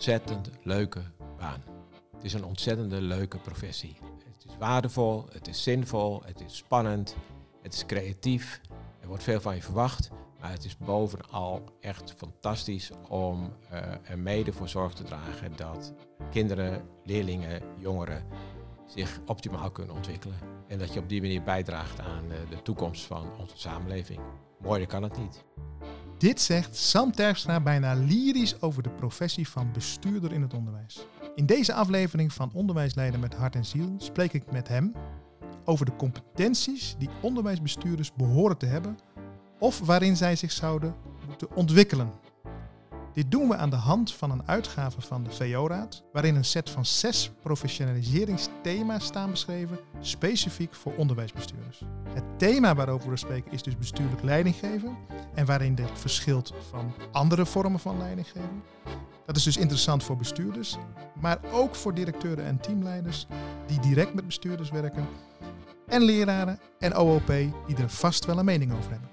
Ontzettend leuke baan. Het is een ontzettende leuke professie. Het is waardevol, het is zinvol, het is spannend, het is creatief. Er wordt veel van je verwacht. Maar het is bovenal echt fantastisch om uh, er mede voor zorg te dragen dat kinderen, leerlingen, jongeren zich optimaal kunnen ontwikkelen. En dat je op die manier bijdraagt aan uh, de toekomst van onze samenleving. Mooier kan het niet. Dit zegt Sam Terpstra bijna lyrisch over de professie van bestuurder in het onderwijs. In deze aflevering van Onderwijsleider met Hart en Ziel spreek ik met hem over de competenties die onderwijsbestuurders behoren te hebben of waarin zij zich zouden moeten ontwikkelen. Dit doen we aan de hand van een uitgave van de VO-raad, waarin een set van zes professionaliseringsthema's staan beschreven, specifiek voor onderwijsbestuurders. Het thema waarover we spreken is dus bestuurlijk leidinggeven en waarin dit verschilt van andere vormen van leidinggeven. Dat is dus interessant voor bestuurders, maar ook voor directeuren en teamleiders die direct met bestuurders werken en leraren en OOP die er vast wel een mening over hebben.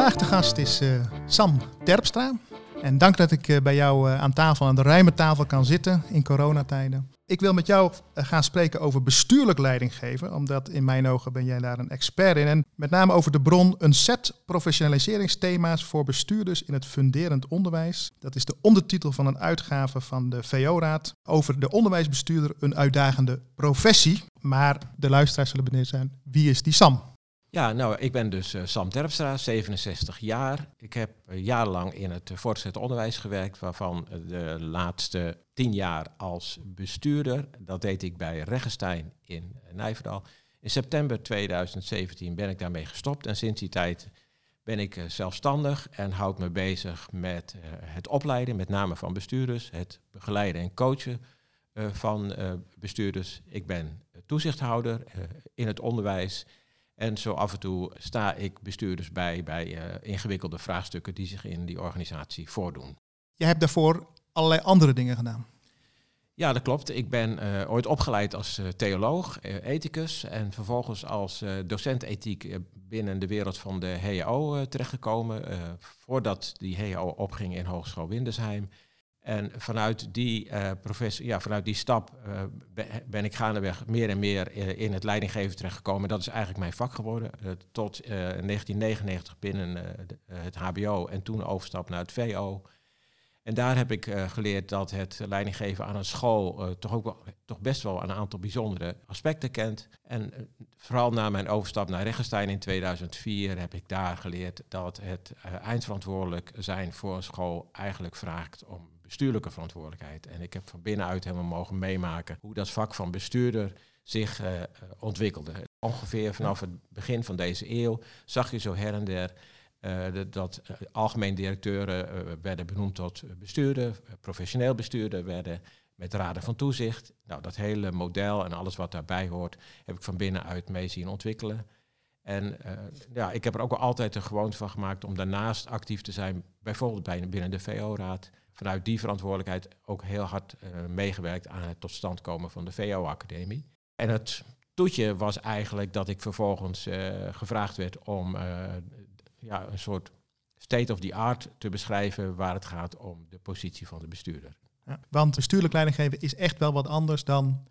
Vandaag de gast is uh, Sam Terpstra. En dank dat ik uh, bij jou uh, aan tafel, aan de ruime tafel kan zitten in coronatijden. Ik wil met jou gaan spreken over bestuurlijk leidinggeven, omdat in mijn ogen ben jij daar een expert in. En met name over de bron een set professionaliseringsthema's voor bestuurders in het funderend onderwijs. Dat is de ondertitel van een uitgave van de VO-raad over de onderwijsbestuurder, een uitdagende professie. Maar de luisteraars zullen benieuwd zijn, wie is die Sam? Ja, nou, ik ben dus uh, Sam Terpstra, 67 jaar. Ik heb uh, jarenlang in het uh, voortgezet onderwijs gewerkt, waarvan de laatste tien jaar als bestuurder. Dat deed ik bij Reggestein in Nijverdal. In september 2017 ben ik daarmee gestopt en sinds die tijd ben ik zelfstandig en houd me bezig met het opleiden, met name van bestuurders, het begeleiden en coachen van bestuurders. Ik ben toezichthouder in het onderwijs en zo af en toe sta ik bestuurders bij bij uh, ingewikkelde vraagstukken die zich in die organisatie voordoen. Je hebt daarvoor allerlei andere dingen gedaan. Ja, dat klopt. Ik ben uh, ooit opgeleid als uh, theoloog, ethicus en vervolgens als docent ethiek binnen de wereld van de HAO terechtgekomen. voordat die HAO opging in Hogeschool Windesheim. En vanuit die, professor, ja, vanuit die stap uh, ben ik gaandeweg meer en meer in het leidinggeven terechtgekomen. Dat is eigenlijk mijn vak geworden. Uh, tot 1999 binnen het HBO en toen overstap naar het VO. En daar heb ik geleerd dat het leidinggeven aan een school toch ook wel, toch best wel een aantal bijzondere aspecten kent. En vooral na mijn overstap naar Regenstein in 2004 heb ik daar geleerd dat het eindverantwoordelijk zijn voor een school eigenlijk vraagt om bestuurlijke verantwoordelijkheid. En ik heb van binnenuit helemaal mogen meemaken hoe dat vak van bestuurder zich uh, ontwikkelde. Ongeveer vanaf het begin van deze eeuw zag je zo her en der uh, dat algemeen directeuren werden benoemd tot bestuurder, professioneel bestuurder werden met raden van toezicht. Nou, dat hele model en alles wat daarbij hoort, heb ik van binnenuit mee zien ontwikkelen. En ja, ik heb er ook altijd de gewoonte van gemaakt om daarnaast actief te zijn, bijvoorbeeld bij, binnen de VO-raad vanuit die verantwoordelijkheid ook heel hard uh, meegewerkt aan het tot stand komen van de VO-academie. En het toetje was eigenlijk dat ik vervolgens uh, gevraagd werd om uh, ja, een soort state of the art te beschrijven waar het gaat om de positie van de bestuurder. Ja, want bestuurlijk leidinggeven is echt wel wat anders dan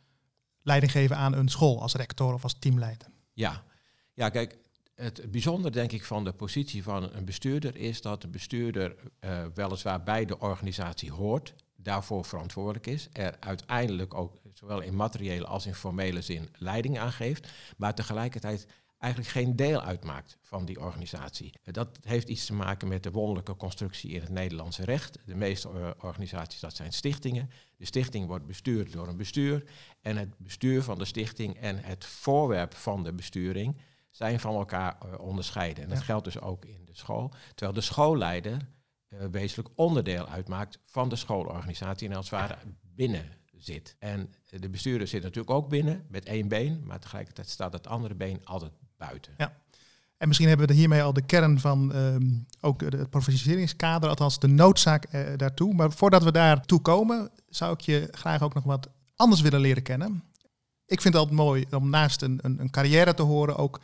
leidinggeven aan een school als rector of als teamleider. Ja, ja kijk, het bijzondere, denk ik, van de positie van een bestuurder is dat de bestuurder uh, weliswaar bij de organisatie hoort, daarvoor verantwoordelijk is, er uiteindelijk ook zowel in materiële als in formele zin leiding aan geeft, maar tegelijkertijd eigenlijk geen deel uitmaakt van die organisatie. Dat heeft iets te maken met de wonderlijke constructie in het Nederlandse recht. De meeste organisaties, dat zijn stichtingen. De stichting wordt bestuurd door een bestuur en het bestuur van de stichting en het voorwerp van de besturing zijn van elkaar uh, onderscheiden. En dat geldt dus ook in de school. Terwijl de schoolleider uh, wezenlijk onderdeel uitmaakt van de schoolorganisatie en als het ware binnen zit. En de bestuurder zit natuurlijk ook binnen met één been, maar tegelijkertijd staat het andere been altijd buiten. Ja. En misschien hebben we hiermee al de kern van um, ook het professioneringskader, althans de noodzaak uh, daartoe. Maar voordat we daartoe komen, zou ik je graag ook nog wat anders willen leren kennen. Ik vind het altijd mooi om naast een, een, een carrière te horen ook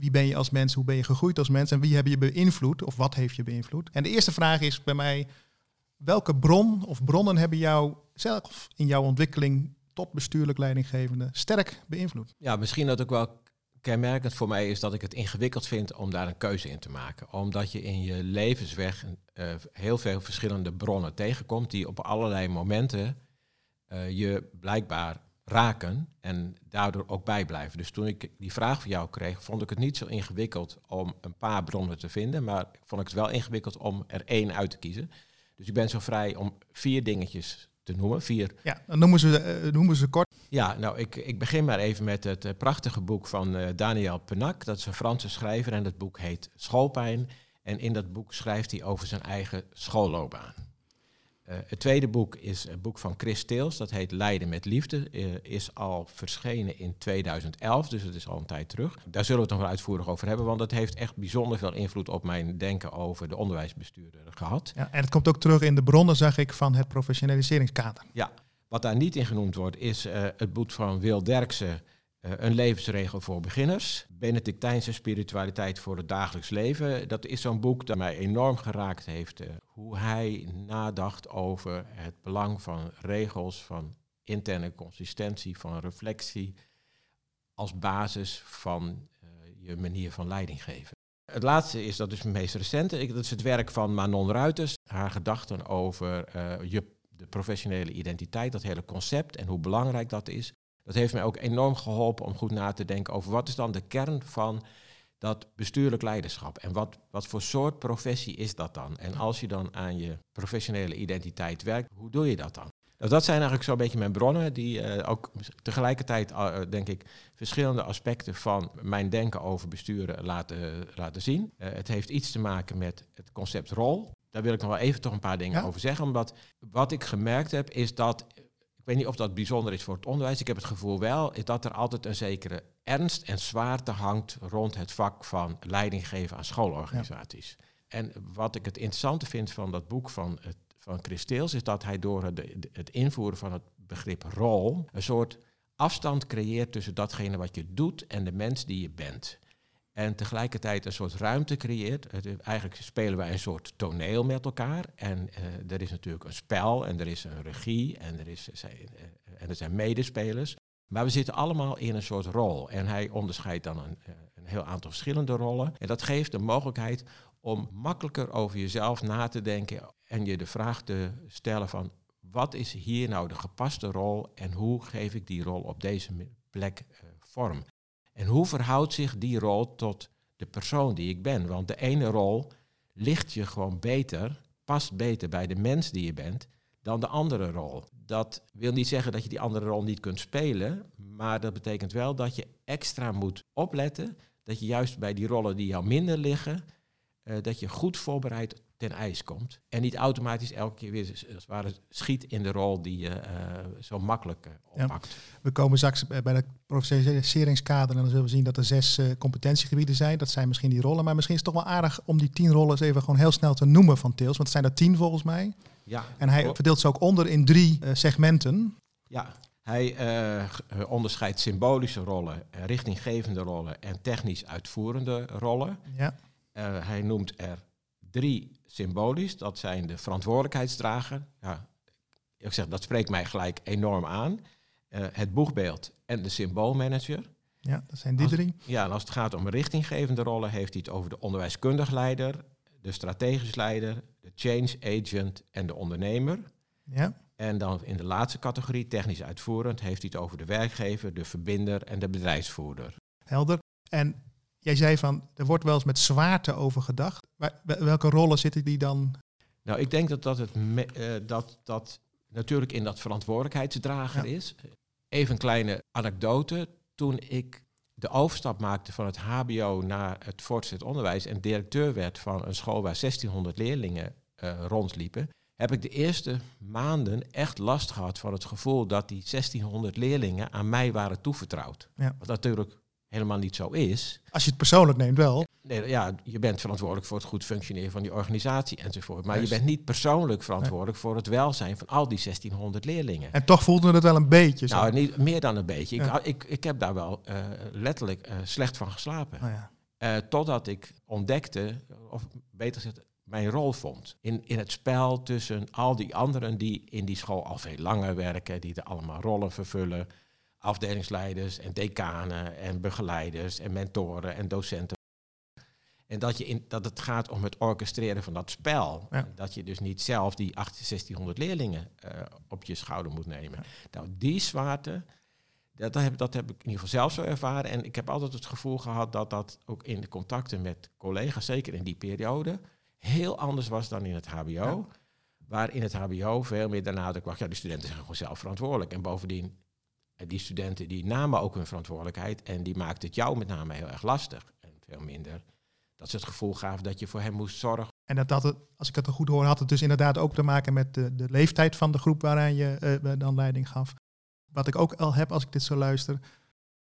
wie ben je als mens, hoe ben je gegroeid als mens en wie heb je beïnvloed of wat heeft je beïnvloed. En de eerste vraag is bij mij, welke bron of bronnen hebben jou zelf in jouw ontwikkeling tot bestuurlijk leidinggevende sterk beïnvloed? Ja, misschien dat ook wel kenmerkend voor mij is dat ik het ingewikkeld vind om daar een keuze in te maken. Omdat je in je levensweg uh, heel veel verschillende bronnen tegenkomt die op allerlei momenten uh, je blijkbaar raken en daardoor ook bijblijven. Dus toen ik die vraag van jou kreeg, vond ik het niet zo ingewikkeld om een paar bronnen te vinden, maar vond ik het wel ingewikkeld om er één uit te kiezen. Dus ik ben zo vrij om vier dingetjes te noemen. Vier. Ja, dan noemen ze, uh, noemen ze kort. Ja, nou, ik, ik begin maar even met het uh, prachtige boek van uh, Daniel Penac. Dat is een Franse schrijver en dat boek heet Schoolpijn. En in dat boek schrijft hij over zijn eigen schoolloopbaan. Uh, het tweede boek is een boek van Chris Teels, dat heet Leiden met Liefde. Uh, is al verschenen in 2011, dus het is al een tijd terug. Daar zullen we het nog wel uitvoerig over hebben, want dat heeft echt bijzonder veel invloed op mijn denken over de onderwijsbestuurder gehad. Ja, en het komt ook terug in de bronnen, zag ik, van het professionaliseringskader. Ja, wat daar niet in genoemd wordt, is uh, het boek van Wil Derksen, uh, een levensregel voor beginners. Benedictijnse spiritualiteit voor het dagelijks leven. Dat is zo'n boek dat mij enorm geraakt heeft. Uh, hoe hij nadacht over het belang van regels, van interne consistentie, van reflectie. Als basis van uh, je manier van leiding geven. Het laatste is, dat is het meest recente, dat is het werk van Manon Ruiters. Haar gedachten over je, de professionele identiteit, dat hele concept en hoe belangrijk dat is. Dat heeft mij ook enorm geholpen om goed na te denken over wat is dan de kern van dat bestuurlijk leiderschap. En wat, wat voor soort professie is dat dan? En als je dan aan je professionele identiteit werkt, hoe doe je dat dan? Nou, dat zijn eigenlijk zo'n beetje mijn bronnen, die uh, ook tegelijkertijd, uh, denk ik, verschillende aspecten van mijn denken over besturen laten, laten zien. Uh, het heeft iets te maken met het concept rol. Daar wil ik nog wel even toch een paar dingen ja? over zeggen. Omdat wat ik gemerkt heb, is dat weet niet of dat bijzonder is voor het onderwijs. Ik heb het gevoel wel is dat er altijd een zekere ernst en zwaarte hangt rond het vak van leiding geven aan schoolorganisaties. Ja. En wat ik het interessante vind van dat boek van, het, van Christeels is dat hij door het, het invoeren van het begrip rol een soort afstand creëert tussen datgene wat je doet en de mens die je bent. En tegelijkertijd een soort ruimte creëert. Eigenlijk spelen wij een soort toneel met elkaar. En uh, er is natuurlijk een spel en er is een regie en er, is, uh, en er zijn medespelers. Maar we zitten allemaal in een soort rol. En hij onderscheidt dan een, een heel aantal verschillende rollen. En dat geeft de mogelijkheid om makkelijker over jezelf na te denken en je de vraag te stellen van wat is hier nou de gepaste rol en hoe geef ik die rol op deze plek vorm. En hoe verhoudt zich die rol tot de persoon die ik ben? Want de ene rol ligt je gewoon beter, past beter bij de mens die je bent, dan de andere rol. Dat wil niet zeggen dat je die andere rol niet kunt spelen, maar dat betekent wel dat je extra moet opletten dat je juist bij die rollen die jou minder liggen, uh, dat je goed voorbereid ten ijs komt. En niet automatisch elke keer weer als het ware schiet in de rol die je uh, zo makkelijk uh, oppakt. Ja, we komen straks bij het professionaliseringskader en dan zullen we zien dat er zes competentiegebieden zijn. Dat zijn misschien die rollen, maar misschien is het toch wel aardig om die tien rollen eens even gewoon heel snel te noemen van Tails. Want het zijn er tien volgens mij. Ja. En hij oh. verdeelt ze ook onder in drie segmenten. Ja, hij onderscheidt symbolische rollen, richtinggevende rollen en technisch uitvoerende rollen. Ja. hij noemt er drie symbolisch. Dat zijn de verantwoordelijkheidsdrager. Ja, ik zeg, dat spreekt mij gelijk enorm aan. Uh, het boegbeeld en de symboolmanager. Ja, dat zijn die als, drie. Ja, en als het gaat om richtinggevende rollen, heeft hij het over de onderwijskundig leider, de strategisch leider, de change agent en de ondernemer. Ja. En dan in de laatste categorie, technisch uitvoerend, heeft hij het over de werkgever, de verbinder en de bedrijfsvoerder. Helder. En Jij zei van, er wordt wel eens met zwaarte over gedacht. Maar welke rollen zitten die dan? Nou, ik denk dat dat, het me, uh, dat, dat natuurlijk in dat verantwoordelijkheidsdrager ja. is. Even een kleine anekdote. Toen ik de overstap maakte van het HBO naar het voortgezet onderwijs en directeur werd van een school waar 1600 leerlingen uh, rondliepen, heb ik de eerste maanden echt last gehad van het gevoel dat die 1600 leerlingen aan mij waren toevertrouwd. Ja. Wat natuurlijk helemaal niet zo is. Als je het persoonlijk neemt wel. Nee, ja, je bent verantwoordelijk voor het goed functioneren van die organisatie enzovoort. Maar Juist. je bent niet persoonlijk verantwoordelijk nee. voor het welzijn van al die 1600 leerlingen. En toch voelde het wel een beetje zo. Nou, niet meer dan een beetje. Ja. Ik, ik, ik heb daar wel uh, letterlijk uh, slecht van geslapen. Oh ja. Uh, totdat ik ontdekte, of beter gezegd, mijn rol vond. In, in het spel tussen al die anderen die in die school al veel langer werken, die er allemaal rollen vervullen. Afdelingsleiders en decanen en begeleiders en mentoren en docenten. En dat, je in, dat het gaat om het orchestreren van dat spel. Dat je dus niet zelf die 1600 leerlingen uh, op je schouder moet nemen. Nou, die zwaarte, dat, dat, heb, dat heb ik in ieder geval zelf zo ervaren. En ik heb altijd het gevoel gehad dat dat ook in de contacten met collega's, zeker in die periode, heel anders was dan in het HBO. Waar in het HBO veel meer de nadruk was, ja, de studenten zijn gewoon zelf verantwoordelijk. En bovendien, eh, die studenten die namen ook hun verantwoordelijkheid en die maakten het jou met name heel erg lastig. En veel minder dat ze het gevoel gaven dat je voor hem moest zorgen. En dat dat het, als ik het goed hoor, had het dus inderdaad ook te maken met de, de leeftijd van de groep waaraan je uh, dan leiding gaf. Wat ik ook al heb als ik dit zo luister,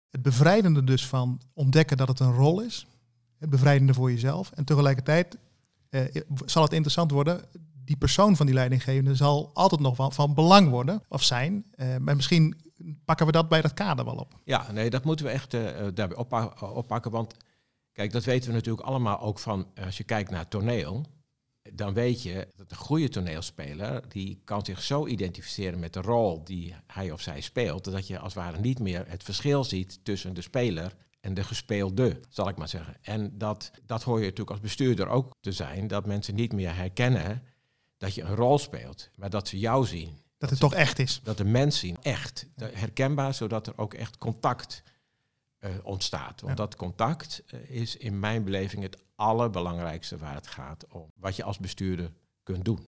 het bevrijdende dus van ontdekken dat het een rol is. Het bevrijdende voor jezelf. En tegelijkertijd uh, zal het interessant worden. Die persoon van die leidinggevende zal altijd nog van, van belang worden of zijn. Maar misschien pakken we dat bij dat kader wel op. Ja, nee, dat moeten we echt daarbij oppakken. Want Kijk, dat weten we natuurlijk allemaal ook van, als je kijkt naar toneel, dan weet je dat een goede toneelspeler, die kan zich zo identificeren met de rol die hij of zij speelt, dat je als het ware niet meer het verschil ziet tussen de speler en de gespeelde, zal ik maar zeggen. En dat, dat hoor je natuurlijk als bestuurder ook te zijn, dat mensen niet meer herkennen dat je een rol speelt, maar dat ze jou zien. Dat, het toch echt is. Dat de mens zien, echt. Herkenbaar, zodat er ook echt contact uh, ontstaat. Want dat contact uh, is in mijn beleving het allerbelangrijkste waar het gaat om. Wat je als bestuurder kunt doen.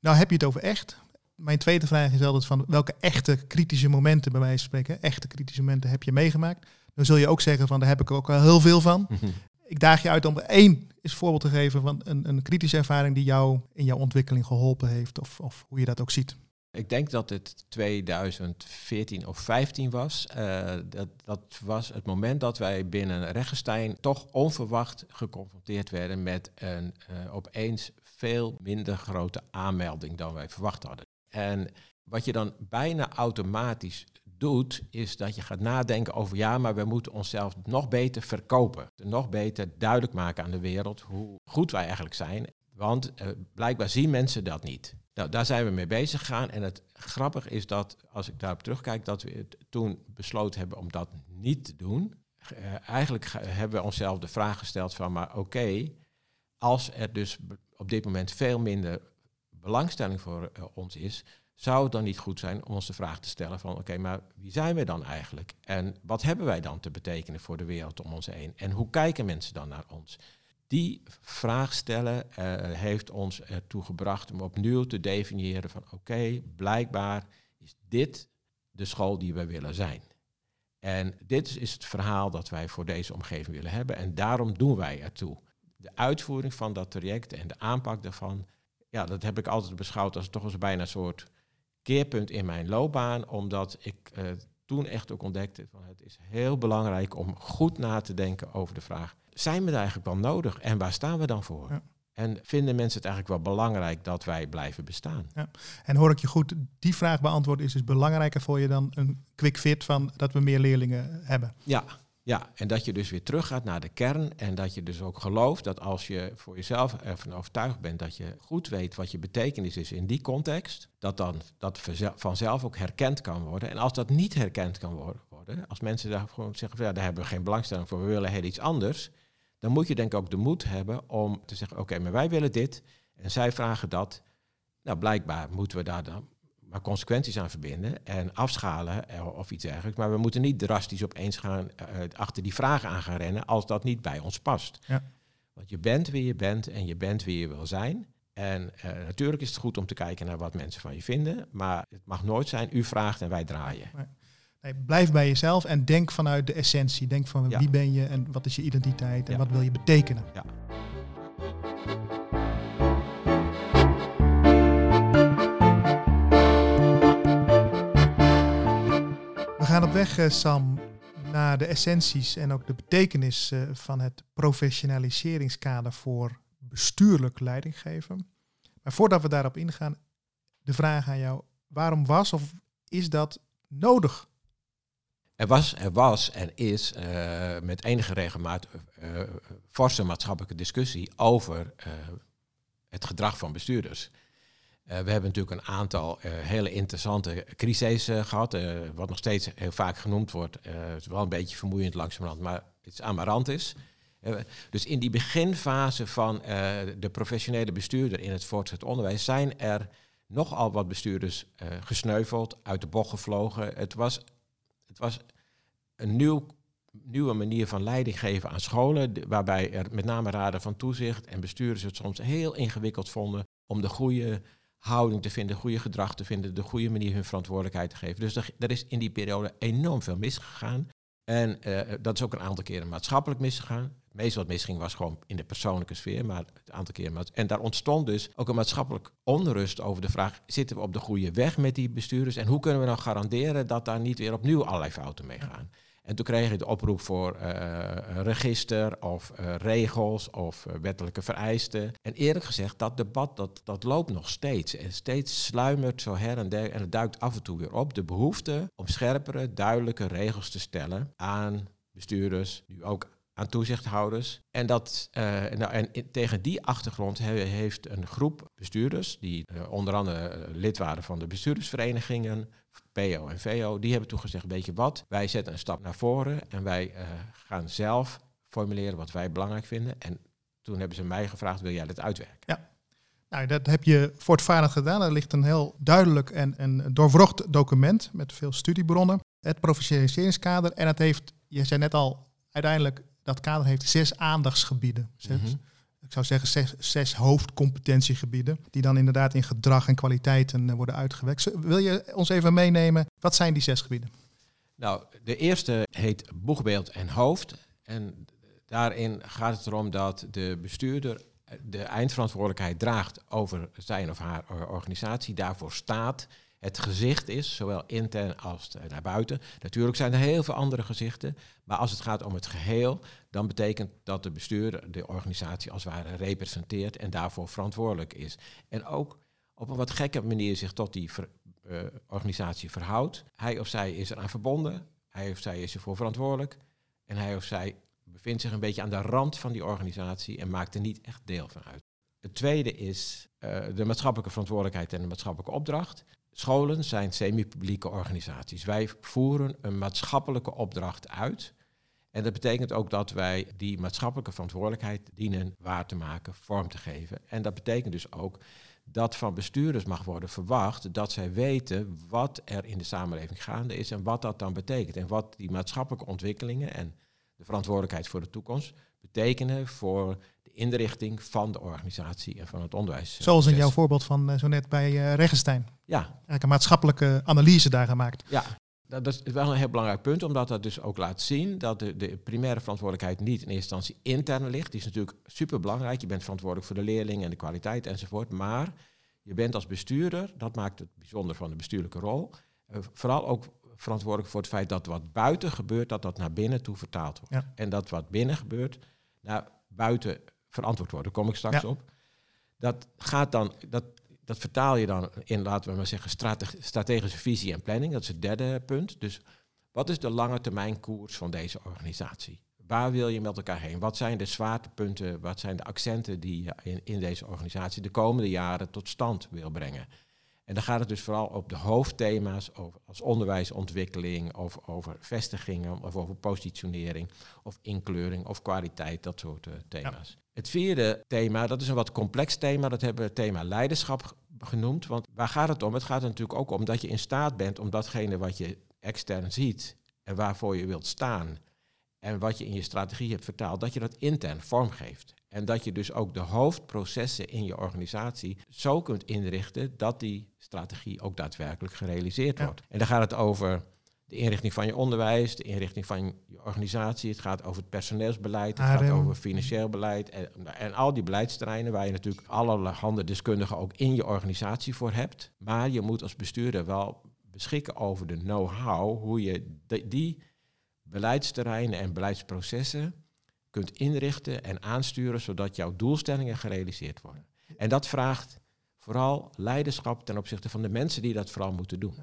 Nou heb je het over echt. Mijn tweede vraag is altijd van welke echte kritische momenten bij mij spreken, echte kritische momenten heb je meegemaakt? Dan zul je ook zeggen van daar heb ik ook al heel veel van. ik daag je uit om één is voorbeeld te geven van een, een kritische ervaring die jou in jouw ontwikkeling geholpen heeft of, of hoe je dat ook ziet. Ik denk dat het 2014 of 15 was. Uh, dat, dat was het moment dat wij binnen Regenstein toch onverwacht geconfronteerd werden met een uh, opeens veel minder grote aanmelding dan wij verwacht hadden. En wat je dan bijna automatisch doet, is dat je gaat nadenken over ja, maar we moeten onszelf nog beter verkopen. Nog beter duidelijk maken aan de wereld hoe goed wij eigenlijk zijn. Want uh, blijkbaar zien mensen dat niet. Nou, daar zijn we mee bezig gegaan. En het grappige is dat, als ik daarop terugkijk, dat we toen besloten hebben om dat niet te doen. Uh, eigenlijk hebben we onszelf de vraag gesteld van, maar oké, als er dus op dit moment veel minder belangstelling voor uh, ons is, zou het dan niet goed zijn om ons de vraag te stellen van, oké, maar wie zijn we dan eigenlijk? En wat hebben wij dan te betekenen voor de wereld om ons heen? En hoe kijken mensen dan naar ons? Die vraag stellen uh, heeft ons ertoe gebracht om opnieuw te definiëren van oké, blijkbaar is dit de school die we willen zijn. En dit is het verhaal dat wij voor deze omgeving willen hebben en daarom doen wij ertoe. De uitvoering van dat traject en de aanpak daarvan, ja, dat heb ik altijd beschouwd als toch als bijna een soort keerpunt in mijn loopbaan, omdat ik uh, toen echt ook ontdekte van het is heel belangrijk om goed na te denken over de vraag zijn we er eigenlijk wel nodig en waar staan we dan voor? Ja. En vinden mensen het eigenlijk wel belangrijk dat wij blijven bestaan? Ja. En hoor ik je goed, die vraag beantwoorden is dus belangrijker voor je dan een quick fit van dat we meer leerlingen hebben. Ja, ja, en dat je dus weer teruggaat naar de kern en dat je dus ook gelooft dat als je voor jezelf ervan overtuigd bent dat je goed weet wat je betekenis is in die context, dat dan dat vanzelf ook herkend kan worden. En als dat niet herkend kan worden, als mensen daar gewoon zeggen, ja, daar hebben we geen belangstelling voor, we willen heel iets anders, dan moet je denk ik ook de moed hebben om te zeggen, oké, maar wij willen dit en zij vragen dat. Nou, blijkbaar moeten we daar dan maar consequenties aan verbinden en afschalen eh, of iets dergelijks. Maar we moeten niet drastisch opeens gaan uh, achter die vragen aan gaan rennen als dat niet bij ons past. Ja. Want je bent wie je bent en je bent wie je wil zijn. En uh, natuurlijk is het goed om te kijken naar wat mensen van je vinden, maar het mag nooit zijn, u vraagt en wij draaien. Nee. Nee, blijf bij jezelf en denk vanuit de essentie. Denk van wie ben je en wat is je identiteit en wat wil je betekenen. Ja. We gaan op weg, eh, Sam, naar de essenties en ook de betekenis eh, van het professionaliseringskader voor bestuurlijk leidinggeven. Maar voordat we daarop ingaan, de vraag aan jou: waarom was of is dat nodig Er was, er was en is uh, met enige regelmaat uh, forse maatschappelijke discussie over het gedrag van bestuurders. we hebben natuurlijk een aantal hele interessante crises gehad, wat nog steeds heel vaak genoemd wordt. het is wel een beetje vermoeiend langzamerhand, maar het is amarantis. dus in die beginfase van de professionele bestuurder in het voortgezet onderwijs zijn er nogal wat bestuurders gesneuveld, uit de bocht gevlogen. Het was het was een nieuw, nieuwe manier van leiding geven aan scholen, waarbij er met name raden van toezicht en bestuurders het soms heel ingewikkeld vonden om de goede houding te vinden, goede gedrag te vinden, de goede manier hun verantwoordelijkheid te geven. Dus er, is in die periode enorm veel misgegaan. En uh, dat is ook een aantal keren maatschappelijk misgegaan. Meeste wat misging was gewoon in de persoonlijke sfeer, maar het aantal keren. En daar ontstond dus ook een maatschappelijk onrust over de vraag: zitten we op de goede weg met die bestuurders? En hoe kunnen we nou garanderen dat daar niet weer opnieuw allerlei fouten mee gaan? En toen kreeg je de oproep voor uh, register of uh, regels of wettelijke vereisten. En eerlijk gezegd, dat debat dat, dat loopt nog steeds. En steeds sluimert zo her en der en het duikt af en toe weer op. De behoefte om scherpere, duidelijke regels te stellen aan bestuurders, nu ook aan toezichthouders. En, dat, nou, en tegen die achtergrond heeft een groep bestuurders, die uh, onder andere lid waren van de bestuurdersverenigingen, PO en VO, die hebben toen gezegd, weet je wat, wij zetten een stap naar voren en wij gaan zelf formuleren wat wij belangrijk vinden. En toen hebben ze mij gevraagd, wil jij dat uitwerken? Ja. Nou, dat heb je voortvarend gedaan. Er ligt een heel duidelijk en, en doorwrocht document met veel studiebronnen. Het professionaliseringskader. En het heeft, je zei net al, uiteindelijk dat kader heeft zes aandachtsgebieden. Zes, mm -hmm. Ik zou zeggen zes, zes, hoofdcompetentiegebieden, die dan inderdaad in gedrag en kwaliteiten uh, worden uitgewerkt. Wil je ons even meenemen, wat zijn die zes gebieden? Nou, de eerste heet boegbeeld en hoofd. En daarin gaat het erom dat de bestuurder de eindverantwoordelijkheid draagt over zijn of haar organisatie, daarvoor staat het gezicht is, zowel intern als naar buiten. Natuurlijk zijn er heel veel andere gezichten, maar als het gaat om het geheel, dan betekent dat de bestuurder de organisatie als het ware representeert en daarvoor verantwoordelijk is. En ook op een wat gekke manier zich tot die uh, organisatie verhoudt. Hij of zij is eraan verbonden, hij of zij is ervoor verantwoordelijk en hij of zij bevindt zich een beetje aan de rand van die organisatie en maakt er niet echt deel van uit. Het tweede is uh, de maatschappelijke verantwoordelijkheid en de maatschappelijke opdracht. Scholen zijn semi-publieke organisaties. Wij voeren een maatschappelijke opdracht uit. En dat betekent ook dat wij die maatschappelijke verantwoordelijkheid dienen waar te maken, vorm te geven. En dat betekent dus ook dat van bestuurders mag worden verwacht dat zij weten wat er in de samenleving gaande is en wat dat dan betekent. En wat die maatschappelijke ontwikkelingen en de verantwoordelijkheid voor de toekomst betekenen voor inrichting van de organisatie en van het onderwijs. Zoals in jouw voorbeeld van uh, zo net bij uh, Regenstein. Ja. Eigenlijk een maatschappelijke analyse daar gemaakt. Ja, dat is wel een heel belangrijk punt, omdat dat dus ook laat zien dat de, de primaire verantwoordelijkheid niet in eerste instantie intern ligt. Die is natuurlijk super belangrijk. Je bent verantwoordelijk voor de leerling en de kwaliteit enzovoort. Maar je bent als bestuurder, dat maakt het bijzonder van de bestuurlijke rol, uh, vooral ook verantwoordelijk voor het feit dat wat buiten gebeurt, dat dat naar binnen toe vertaald wordt. Ja. En dat wat binnen gebeurt, naar buiten verantwoord worden. Daar kom ik straks op. Dat gaat dan, dat, dat vertaal je dan in, laten we maar zeggen, strategische visie en planning. Dat is het derde punt. Dus wat is de lange termijn koers van deze organisatie? Waar wil je met elkaar heen? Wat zijn de zwaartepunten, wat zijn de accenten die je in, in deze organisatie de komende jaren tot stand wil brengen? En dan gaat het dus vooral op de hoofdthema's over, als onderwijsontwikkeling, of over vestigingen, of over positionering, of inkleuring, of kwaliteit, dat soort uh, thema's. Ja. Het vierde thema, dat is een wat complex thema, dat hebben we het thema leiderschap genoemd. Want waar gaat het om? Het gaat er natuurlijk ook om dat je in staat bent om datgene wat je extern ziet en waarvoor je wilt staan en wat je in je strategie hebt vertaald, dat je dat intern vormgeeft. En dat je dus ook de hoofdprocessen in je organisatie zo kunt inrichten dat die strategie ook daadwerkelijk gerealiseerd wordt. En dan gaat het over de inrichting van je onderwijs, de inrichting van je organisatie. Het gaat over het personeelsbeleid, het gaat over financieel beleid en, en al die beleidsterreinen waar je natuurlijk allerhande deskundigen ook in je organisatie voor hebt. Maar je moet als bestuurder wel beschikken over de know-how, hoe je die beleidsterreinen en beleidsprocessen kunt inrichten en aansturen zodat jouw doelstellingen gerealiseerd worden. En dat vraagt vooral leiderschap ten opzichte van de mensen die dat vooral moeten doen.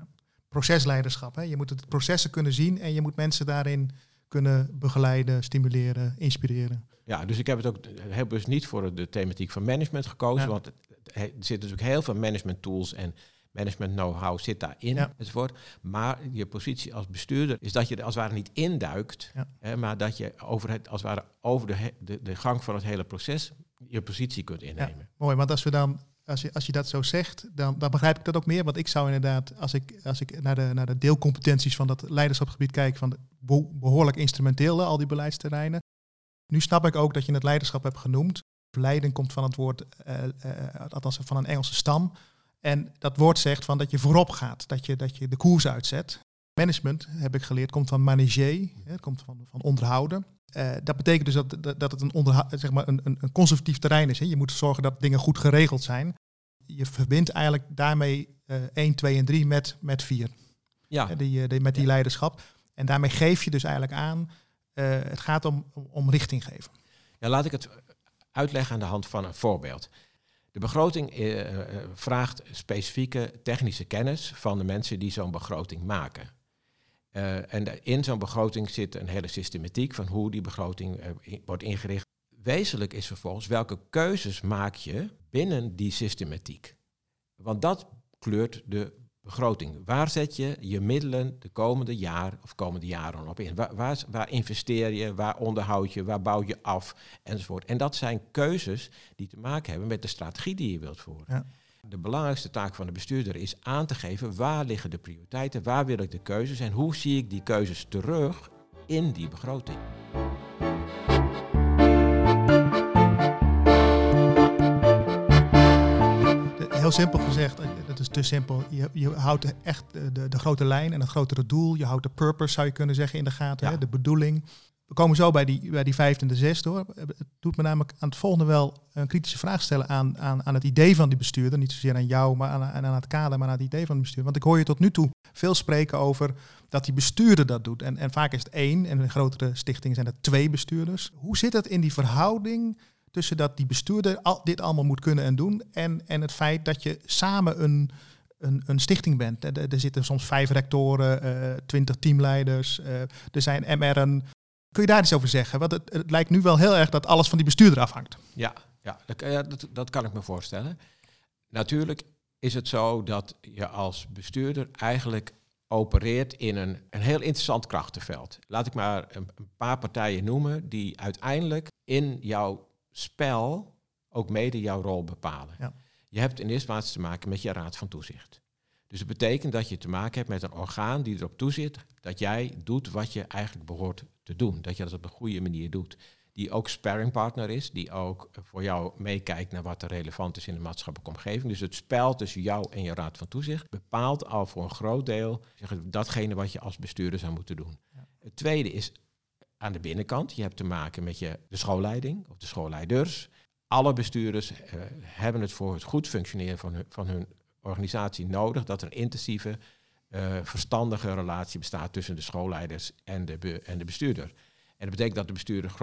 procesleiderschap. Hè? Je moet het processen kunnen zien en je moet mensen daarin kunnen begeleiden, stimuleren, inspireren. Ja, dus ik heb het ook heel bewust niet voor de thematiek van management gekozen, want er zitten natuurlijk heel veel management tools en management know-how zit daarin ja. enzovoort. Maar je positie als bestuurder is dat je er als het ware niet induikt, hè, maar dat je over het, als het ware over de, de, de gang van het hele proces je positie kunt innemen. Ja, mooi, want als we dan als je, als je dat zo zegt, dan, dan begrijp ik dat ook meer. Want ik zou inderdaad, als ik, als ik naar, de, naar de deelcompetenties van dat leiderschapsgebied kijk, van behoorlijk instrumenteel, al die beleidsterreinen. Nu snap ik ook dat je het leiderschap hebt genoemd. Leiden komt van het woord, uh, uh, althans van een Engelse stam. En dat woord zegt van dat je voorop gaat, dat je, dat je de koers uitzet. Management, heb ik geleerd, komt van manager, het komt van, van onderhouden. Uh, dat betekent dus dat, dat, dat het een, zeg maar een, een, conservatief terrein is. Hè. Je moet zorgen dat dingen goed geregeld zijn. Je verbindt eigenlijk daarmee uh, 1, 2 en 3 met, met 4. Ja. Die, die, met die leiderschap. En daarmee geef je dus eigenlijk aan, het gaat om, om richting geven. Ja, laat ik het uitleggen aan de hand van een voorbeeld. De begroting uh, vraagt specifieke technische kennis van de mensen die zo'n begroting maken. Uh, en in zo'n begroting zit een hele systematiek van hoe die begroting wordt ingericht. Wezenlijk is vervolgens welke keuzes maak je binnen die systematiek. Want dat kleurt de begroting. Waar zet je je middelen de komende jaar of komende jaren op in? Waar, waar, waar, investeer je, waar onderhoud je, waar bouw je af enzovoort. En dat zijn keuzes die te maken hebben met de strategie die je wilt voeren. Ja. De belangrijkste taak van de bestuurder is aan te geven waar liggen de prioriteiten, waar wil ik de keuzes en hoe zie ik die keuzes terug in die begroting. Heel simpel gezegd, dat is te simpel. Je, je houdt echt de, de, grote lijn en het grotere doel. Je houdt de purpose, zou je kunnen zeggen, in de gaten. Hè? De bedoeling. We komen zo bij die, bij die vijfde en de zesde hoor. Het doet me namelijk aan het volgende wel een kritische vraag stellen aan, aan, aan het idee van die bestuurder. Niet zozeer aan jou, maar aan, aan het kader, maar aan het idee van de bestuurder. Want ik hoor je tot nu toe veel spreken over dat die bestuurder dat doet. En, en vaak is het één, en in grotere stichtingen zijn er twee bestuurders. Hoe zit het in die verhouding tussen dat die bestuurder al, dit allemaal moet kunnen en doen en, en het feit dat je samen een, een, een stichting bent. Er, zitten soms vijf rectoren, uh, twintig teamleiders, uh, er zijn MR'en. Kun je daar iets over zeggen? Want het, het, lijkt nu wel heel erg dat alles van die bestuurder afhangt. Ja, ja, dat, dat, dat kan ik me voorstellen. Natuurlijk is het zo dat je als bestuurder eigenlijk opereert in een, een heel interessant krachtenveld. Laat ik maar een, een paar partijen noemen die uiteindelijk in jouw spel ook mede jouw rol bepalen. Ja. Je hebt in eerste plaats te maken met je raad van toezicht. Dus het betekent dat je te maken hebt met een orgaan die erop toeziet dat jij doet wat je eigenlijk behoort te doen. Dat je dat op een goede manier doet. Die ook sparringpartner is, die ook voor jou meekijkt naar wat er relevant is in de maatschappelijke omgeving. Dus het spel tussen jou en je raad van toezicht bepaalt al voor een groot deel zeg, datgene wat je als bestuurder zou moeten doen. Het tweede is aan de binnenkant. Je hebt te maken met je, de schoolleiding of de schoolleiders. Alle bestuurders uh, hebben het voor het goed functioneren van hun, van hun organisatie nodig dat er een intensieve, uh, verstandige relatie bestaat tussen de schoolleiders en de, en de bestuurder. En dat betekent dat de bestuurder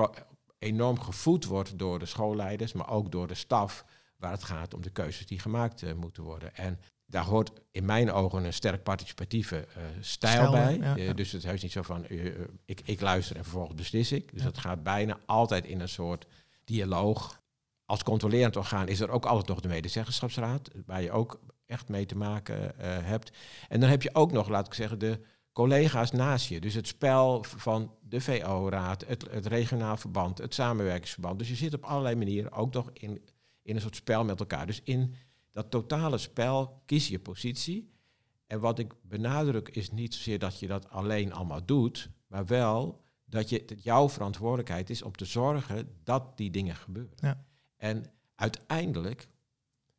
enorm gevoed wordt door de schoolleiders, maar ook door de staf, waar het gaat om de keuzes die gemaakt uh, moeten worden. En daar hoort in mijn ogen een sterk participatieve uh, stijl, bij. Uh, dus het is niet zo van uh, ik, ik luister en vervolgens beslis ik. Dus dat gaat bijna altijd in een soort dialoog. Als controlerend orgaan is er ook altijd nog de medezeggenschapsraad, waar je ook echt mee te maken hebt. En dan heb je ook nog, laat ik zeggen, de collega's naast je. Dus het spel van de VO-raad, het, het regionaal verband, het samenwerkingsverband. Dus je zit op allerlei manieren ook nog in, in een soort spel met elkaar. Dus in dat totale spel kies je positie. En wat ik benadruk is niet zozeer dat je dat alleen allemaal doet, maar wel dat je, het jouw verantwoordelijkheid is om te zorgen dat die dingen gebeuren. Ja. En uiteindelijk,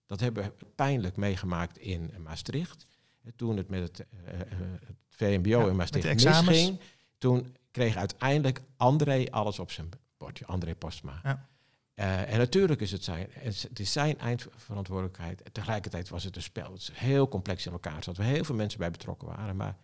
dat hebben we pijnlijk meegemaakt in Maastricht. Toen het met het, uh, het VMBO in Maastricht misging, toen kreeg uiteindelijk André alles op zijn bordje, André Postma. Ja. Uh, en natuurlijk is het zijn, het is zijn eindverantwoordelijkheid. Tegelijkertijd was het een spel. Het is heel complex in elkaar. Er zaten heel veel mensen bij betrokken waren. Maar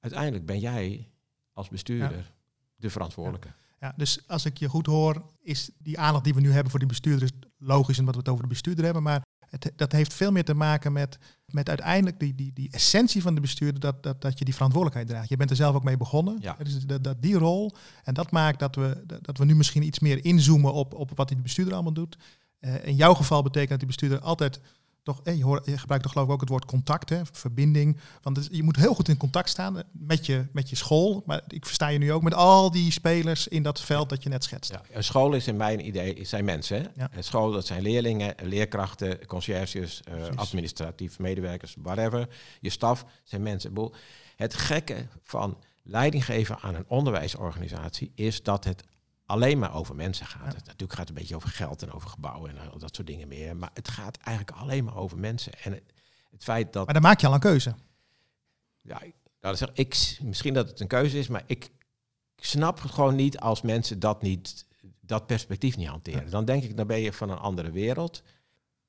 uiteindelijk ben jij als bestuurder de verantwoordelijke. Ja. dus als ik je goed hoor, is die aandacht die we nu hebben voor die bestuurder is logisch omdat we het over de bestuurder hebben. Maar Het, dat heeft veel meer te maken met, met uiteindelijk die, die, die essentie van de bestuurder, dat, dat, dat je die verantwoordelijkheid draagt. Je bent er zelf ook mee begonnen. Ja. Dus dat, dat, die rol. En dat maakt dat we, dat we nu misschien iets meer inzoomen op, op wat die bestuurder allemaal doet. Uh, in jouw geval betekent dat die bestuurder altijd toch, je, hoort, je gebruikt toch geloof ik ook het woord contact, hè, verbinding. Want je moet heel goed in contact staan met je, met je school. Maar ik versta je nu ook met al die spelers in dat veld dat je net schetst. Ja, een school is in mijn idee zijn mensen. Ja. Een school, dat zijn leerlingen, leerkrachten, conciërges, uh, administratief medewerkers, whatever. Je staf zijn mensen. Het gekke van leiding geven aan een onderwijsorganisatie is dat het alleen maar over mensen gaat. Ja. Het, natuurlijk gaat het een beetje over geld en over gebouwen en al dat soort dingen meer. Maar het gaat eigenlijk alleen maar over mensen. En het, het feit dat. Maar dan maak je al een keuze. Ja, nou, zeg, ik, misschien dat het een keuze is, maar ik snap het gewoon niet als mensen dat niet, dat perspectief niet hanteren. Ja. Dan denk ik, dan ben je van een andere wereld.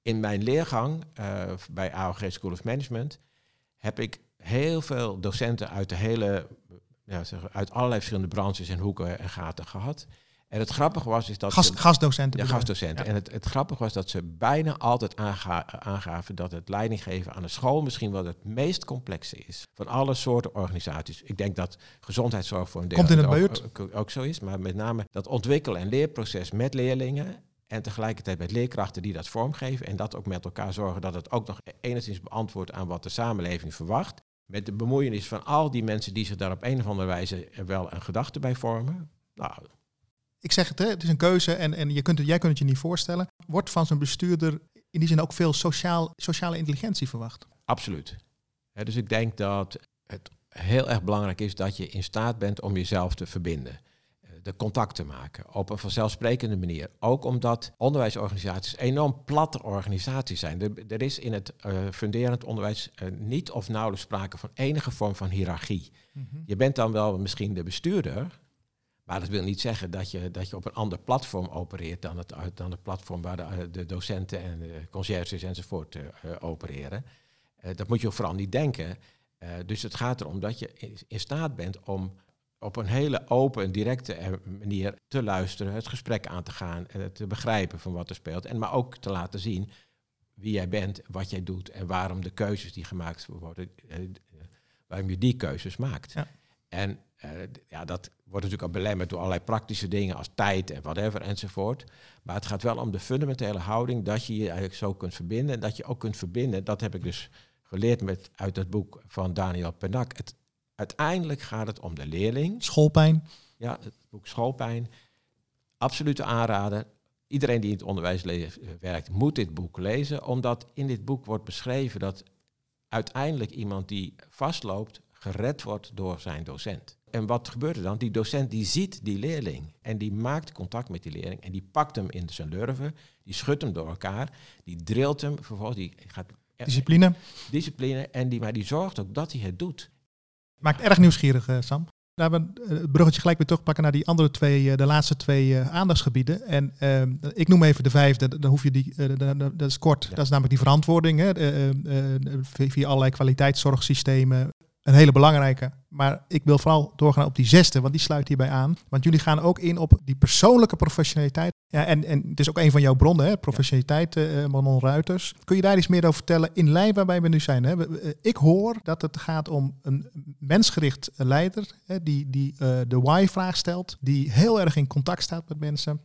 In mijn leergang uh, bij AOG School of Management heb ik heel veel docenten uit de hele, ja, zeg, uit allerlei verschillende branches en hoeken en gaten gehad. En het grappige was is dat ze, gastdocenten. ja, gastdocenten. Ja. En het, het grappige was dat ze bijna altijd aanga- aangaven dat het leidinggeven aan een school misschien wel het meest complexe is van alle soorten organisaties. Ik denk dat gezondheidszorg voor een deel Komt in het ook, buurt. ook, ook zo is, maar met name dat ontwikkelen en leerproces met leerlingen en tegelijkertijd met leerkrachten die dat vormgeven en dat ook met elkaar zorgen dat het ook nog enigszins beantwoordt aan wat de samenleving verwacht. Met de bemoeienis van al die mensen die zich daar op een of andere wijze wel een gedachte bij vormen. Nou, Ik zeg het, hè, het is een keuze en, en je kunt het, jij kunt het je niet voorstellen. Wordt van zo'n bestuurder in die zin ook veel sociaal, sociale intelligentie verwacht? Absoluut. Dus ik denk dat het heel erg belangrijk is dat je in staat bent om jezelf te verbinden. Eh, De contact te maken op een vanzelfsprekende manier. Ook omdat onderwijsorganisaties enorm platte organisaties zijn. Er, er is in het eh, funderend onderwijs eh, niet of nauwelijks sprake van enige vorm van hiërarchie. Je bent dan wel misschien de bestuurder, maar dat wil niet zeggen dat je, dat je op een ander platform opereert dan het, dan het platform waar de, de docenten en de conciërges enzovoort uh, uh, opereren. Dat moet je ook vooral niet denken. Dus het gaat erom dat je in, staat bent om op een hele open en directe eh, manier te luisteren, het gesprek aan te gaan, te begrijpen van wat er speelt. En maar ook te laten zien wie jij bent, wat jij doet en waarom de keuzes die gemaakt worden, waarom je die keuzes maakt. Ja. En uh, ja, dat wordt natuurlijk al belemmerd door allerlei praktische dingen als tijd en whatever enzovoort. Maar het gaat wel om de fundamentele houding dat je je eigenlijk zo kunt verbinden. En dat je ook kunt verbinden, dat heb ik dus geleerd met, uit het boek van Daniel Penak. Het, uiteindelijk gaat het om de leerling. Schoolpijn. Ja, het boek Schoolpijn. Absolute aanrader. Iedereen die in het onderwijs werkt, moet dit boek lezen. Omdat in dit boek wordt beschreven dat uiteindelijk iemand die vastloopt, gered wordt door zijn docent. En wat gebeurt er dan? Die docent die ziet die leerling en die maakt contact met die leerling en die pakt hem in zijn lurven, die schudt hem door elkaar, die drilt hem, vervolgens die gaat... Discipline. Discipline, en die, maar die zorgt ook dat hij het doet. Maakt erg nieuwsgierig, uh, Sam. Laten we het bruggetje gelijk weer terugpakken naar die andere twee, uh, de laatste twee uh, aandachtsgebieden. En uh, ik noem even de vijfde, dan hoef je die, dat is kort, ja. dat is namelijk die verantwoording. Hè, via allerlei kwaliteitszorgsystemen, een hele belangrijke. Maar ik wil vooral doorgaan op die zesde, want die sluit hierbij aan. Want jullie gaan ook in op die persoonlijke professionaliteit. Ja, en, en het is ook een van jouw bronnen, hè? professionaliteit, uh, Manon Ruiters. Kun je daar iets meer over vertellen in lijn waarbij we nu zijn? Hè? Ik hoor dat het gaat om een mensgericht leider, hè? die, die de why-vraag stelt, die heel erg in contact staat met mensen.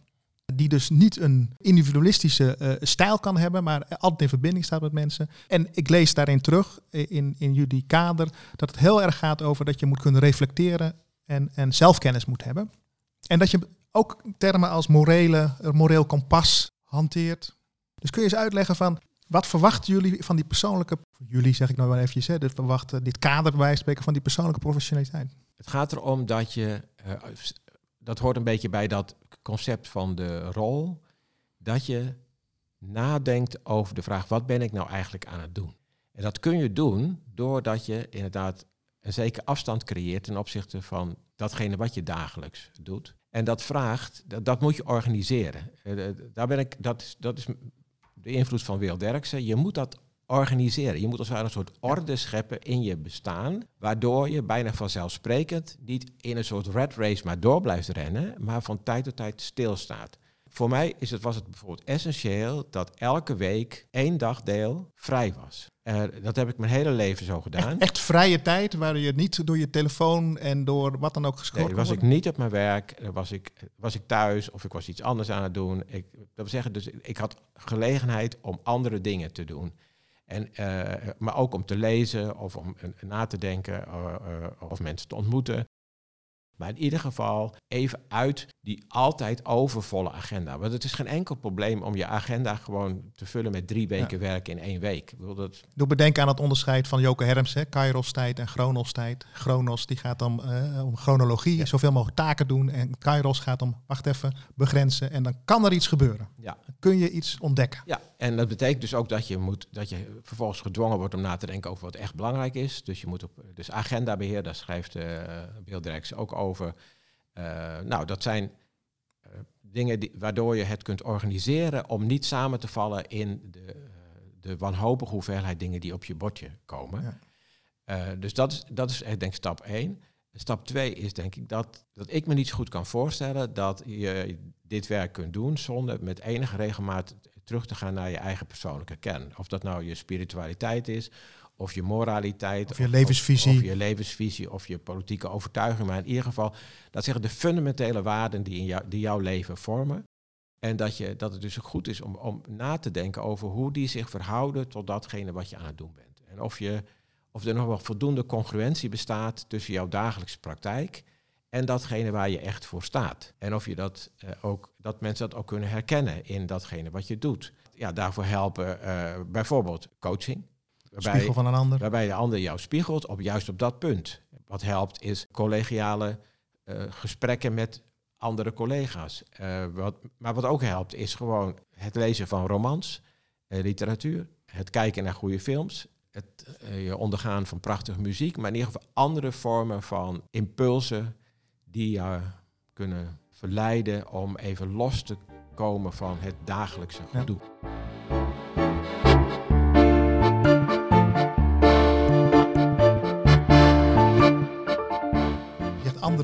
Die dus niet een individualistische uh, stijl kan hebben, maar altijd in verbinding staat met mensen. En ik lees daarin terug in, in jullie kader dat het heel erg gaat over dat je moet kunnen reflecteren en, en zelfkennis moet hebben. En dat je ook termen als morele, moreel kompas hanteert. Dus kun je eens uitleggen van wat verwachten jullie van die persoonlijke, jullie zeg ik nou maar eventjes, hè, dus verwachten dit kader bij spreken van die persoonlijke professionaliteit? Het gaat erom dat je, uh, dat hoort een beetje bij dat concept van de rol, dat je nadenkt over de vraag, wat ben ik nou eigenlijk aan het doen? En dat kun je doen doordat je inderdaad een zekere afstand creëert ten opzichte van datgene wat je dagelijks doet. En dat vraagt, dat, dat moet je organiseren. Uh, daar ben ik, dat, dat is de invloed van Wil Derksen. Je moet dat organiseren. Je moet als het ware een soort orde scheppen in je bestaan, waardoor je bijna vanzelfsprekend niet in een soort red race maar door blijft rennen, maar van tijd tot tijd stilstaat. voor mij is het, was het bijvoorbeeld essentieel dat elke week één dagdeel vrij was. Uh, dat heb ik mijn hele leven zo gedaan. Echt, echt, vrije tijd, waar je niet door je telefoon en door wat dan ook geschoten nee, was ik niet op mijn werk, was ik, was ik thuis of ik was iets anders aan het doen. Ik, dat wil zeggen, dus ik had gelegenheid om andere dingen te doen. En, uh, maar ook om te lezen of om na te denken uh, of mensen te ontmoeten. Maar in ieder geval even uit die altijd overvolle agenda. Want het is geen enkel probleem om je agenda gewoon te vullen met drie weken ja. werk in één week. Ik dat... Doe bedenken aan het onderscheid van Joke Herms, hè? Kairos-tijd en Chronos-tijd. Chronos die gaat om, uh, om chronologie, ja. zoveel mogelijk taken doen. En Kairos gaat om, wacht even, begrenzen. En dan kan er iets gebeuren. Ja. Dan kun je iets ontdekken. Ja, en dat betekent dus ook dat je, moet, dat je vervolgens gedwongen wordt om na te denken over wat echt belangrijk is. Dus je moet op, dus agendabeheer, daar schrijft uh, Bill Derks ook over. Uh, nou, dat zijn uh, dingen die, waardoor je het kunt organiseren om niet samen te vallen in de, uh, de wanhopige hoeveelheid dingen die op je bordje komen. Ja. dus dat is, dat is denk ik stap één. Stap twee is denk ik dat, dat ik me niet zo goed kan voorstellen dat je dit werk kunt doen zonder met enige regelmaat terug te gaan naar je eigen persoonlijke kern. Of dat nou je spiritualiteit is, of je moraliteit. Of je levensvisie. Of, of, je levensvisie, of je politieke overtuiging. Maar in ieder geval, dat zeggen de fundamentele waarden die, in jou, die jouw leven vormen. En dat, je, dat het dus goed is om, om na te denken over hoe die zich verhouden tot datgene wat je aan het doen bent. En of, je, of er nog wel voldoende congruentie bestaat tussen jouw dagelijkse praktijk en datgene waar je echt voor staat. En of je dat uh, ook, dat mensen dat ook kunnen herkennen in datgene wat je doet. Ja, daarvoor helpen uh, bijvoorbeeld coaching. Waarbij, Spiegel van een ander. Waarbij de ander jou spiegelt, op, juist op dat punt. Wat helpt is collegiale uh, gesprekken met andere collega's. wat, maar wat ook helpt is gewoon het lezen van romans, literatuur, het kijken naar goede films, het je ondergaan van prachtige muziek, maar in ieder geval andere vormen van impulsen die jou kunnen verleiden om even los te komen van het dagelijkse gedoe. Ja.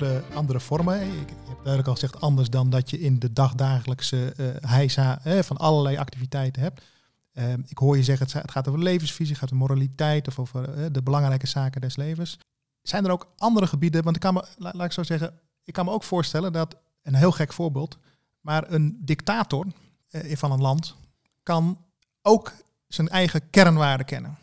Andere, andere vormen. Je hebt duidelijk al gezegd anders dan dat je in de dagdagelijkse uh, heisa van allerlei activiteiten hebt. Uh, ik hoor je zeggen, het gaat over levensvisie, gaat over moraliteit of over uh, de belangrijke zaken des levens. Zijn er ook andere gebieden? Want ik kan me, laat ik zo zeggen, ik kan me ook voorstellen dat, een heel gek voorbeeld, maar een dictator eh, van een land kan ook zijn eigen kernwaarden kennen.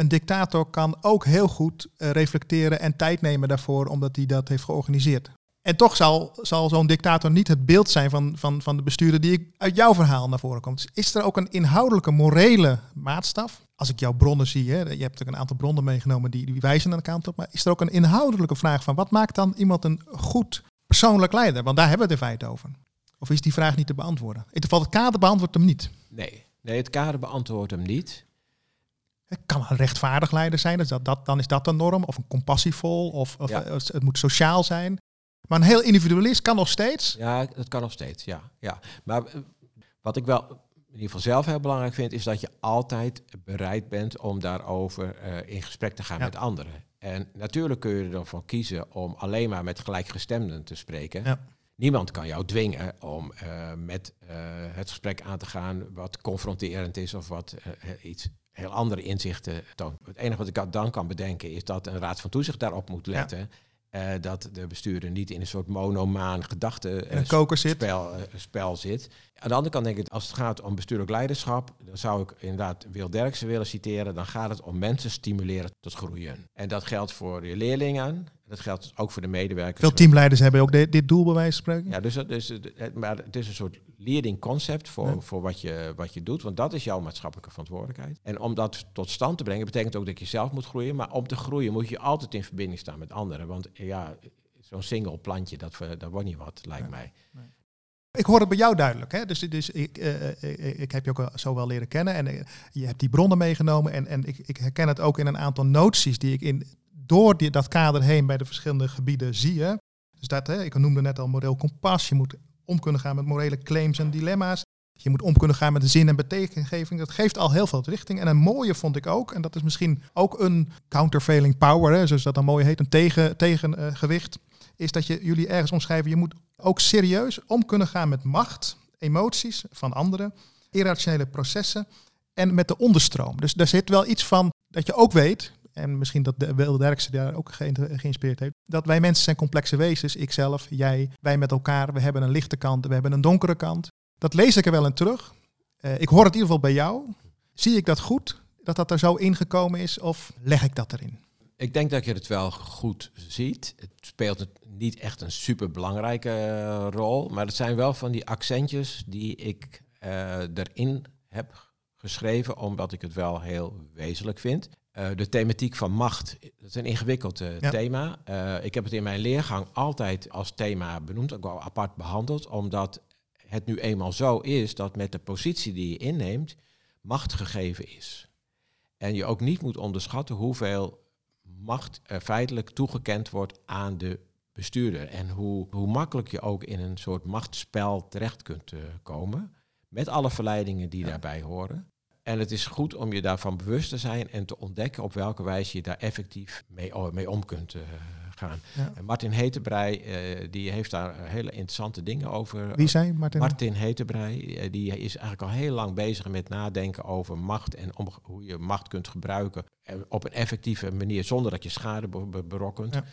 Een dictator kan ook heel goed uh, reflecteren en tijd nemen daarvoor, omdat hij dat heeft georganiseerd. En toch zal, zal zo'n dictator niet het beeld zijn van, van, van de bestuurder die uit jouw verhaal naar voren komt. Dus is er ook een inhoudelijke, morele maatstaf? Als ik jouw bronnen zie, hè, je hebt natuurlijk een aantal bronnen meegenomen die, die wijzen aan de kant op. Maar is er ook een inhoudelijke vraag van wat maakt dan iemand een goed persoonlijk leider? Want daar hebben we het in feite over. Of is die vraag niet te beantwoorden? In ieder geval, het kader beantwoordt hem niet. Nee, nee het kader beantwoordt hem niet. Het kan een rechtvaardig leider zijn, dus dat, dat, dan is dat de norm. Of een compassievol, of, of ja. het moet sociaal zijn. Maar een heel individualist kan nog steeds. Ja, dat kan nog steeds, ja. ja. Maar eh, wat ik wel in ieder geval zelf heel belangrijk vind, is dat je altijd bereid bent om daarover uh, in gesprek te gaan ja. met anderen. En natuurlijk kun je ervan kiezen om alleen maar met gelijkgestemden te spreken. Ja. Niemand kan jou dwingen om uh, met uh, het gesprek aan te gaan wat confronterend is of wat iets heel andere inzichten toont. Het enige wat ik dan kan bedenken is dat een raad van toezicht daarop moet letten. Ja. Uh, dat de bestuurder niet in een soort monomaan gedachte uh, spel, uh, spel, zit. Aan de andere kant denk ik, als het gaat om bestuurlijk leiderschap, dan zou ik inderdaad Wil Derksen willen citeren, dan gaat het om mensen stimuleren tot groeien. En dat geldt voor je leerlingen, dat geldt ook voor de medewerkers. Veel teamleiders hebben ook de, dit doel bij wijze van spreken. Ja, dus, dus maar het is een soort leading concept voor, ja. voor wat, je, wat je doet, want dat is jouw maatschappelijke verantwoordelijkheid. En om dat tot stand te brengen, betekent ook dat je zelf moet groeien, maar om te groeien moet je altijd in verbinding staan met anderen. Want ja, zo'n single plantje, dat, dat wordt niet wat, lijkt ja. mij. Nee. Ik hoor het bij jou duidelijk. Hè? Dus, dus ik, uh, ik heb je ook zo wel leren kennen en uh, je hebt die bronnen meegenomen. En, en ik, ik, herken het ook in een aantal noties die ik in, door die, dat kader heen bij de verschillende gebieden zie. Hè? Dus dat, hè, ik noemde net al moreel kompas. Je moet om kunnen gaan met morele claims en dilemma's. Je moet om kunnen gaan met de zin en betekengeving. Dat geeft al heel veel richting. En een mooie vond ik ook, en dat is misschien ook een countervailing power, hè, zoals dat dan mooi heet, een tegen, tegengewicht, is dat je jullie ergens omschrijven, je moet ook serieus om kunnen gaan met macht emoties van anderen, irrationele processen en met de onderstroom. Dus daar zit wel iets van dat je ook weet, en misschien dat de Wilde Derksen daar ook geïnspireerd heeft, dat wij mensen zijn complexe wezens, ikzelf, jij, wij met elkaar, we hebben een lichte kant, we hebben een donkere kant. Dat lees ik er wel in terug. Uh, ik hoor het in ieder geval bij jou. Zie ik dat goed, dat dat er zo ingekomen is, of leg ik dat erin? Ik denk dat je het wel goed ziet. Het speelt niet echt een super belangrijke eh, rol, maar het zijn wel van die accentjes die ik uh, erin heb geschreven, omdat ik het wel heel wezenlijk vind. Uh, de thematiek van macht, dat is een ingewikkeld thema. ik heb het in mijn leergang altijd als thema benoemd, ook wel apart behandeld, omdat het nu eenmaal zo is dat met de positie die je inneemt, macht gegeven is. En je ook niet moet onderschatten hoeveel macht er feitelijk toegekend wordt aan de bestuurder. En hoe, hoe makkelijk je ook in een soort machtsspel terecht kunt komen. Met alle verleidingen die daarbij horen. En het is goed om je daarvan bewust te zijn en te ontdekken op welke wijze je daar effectief mee, mee om kunt uh, gaan. En Martin Hetebrei, uh, die heeft daar hele interessante dingen over. Wie zei Martin? Martin Hetebrei, uh, die is eigenlijk al heel lang bezig met nadenken over macht en om, hoe je macht kunt gebruiken op een effectieve manier zonder dat je schade berokkent. Ja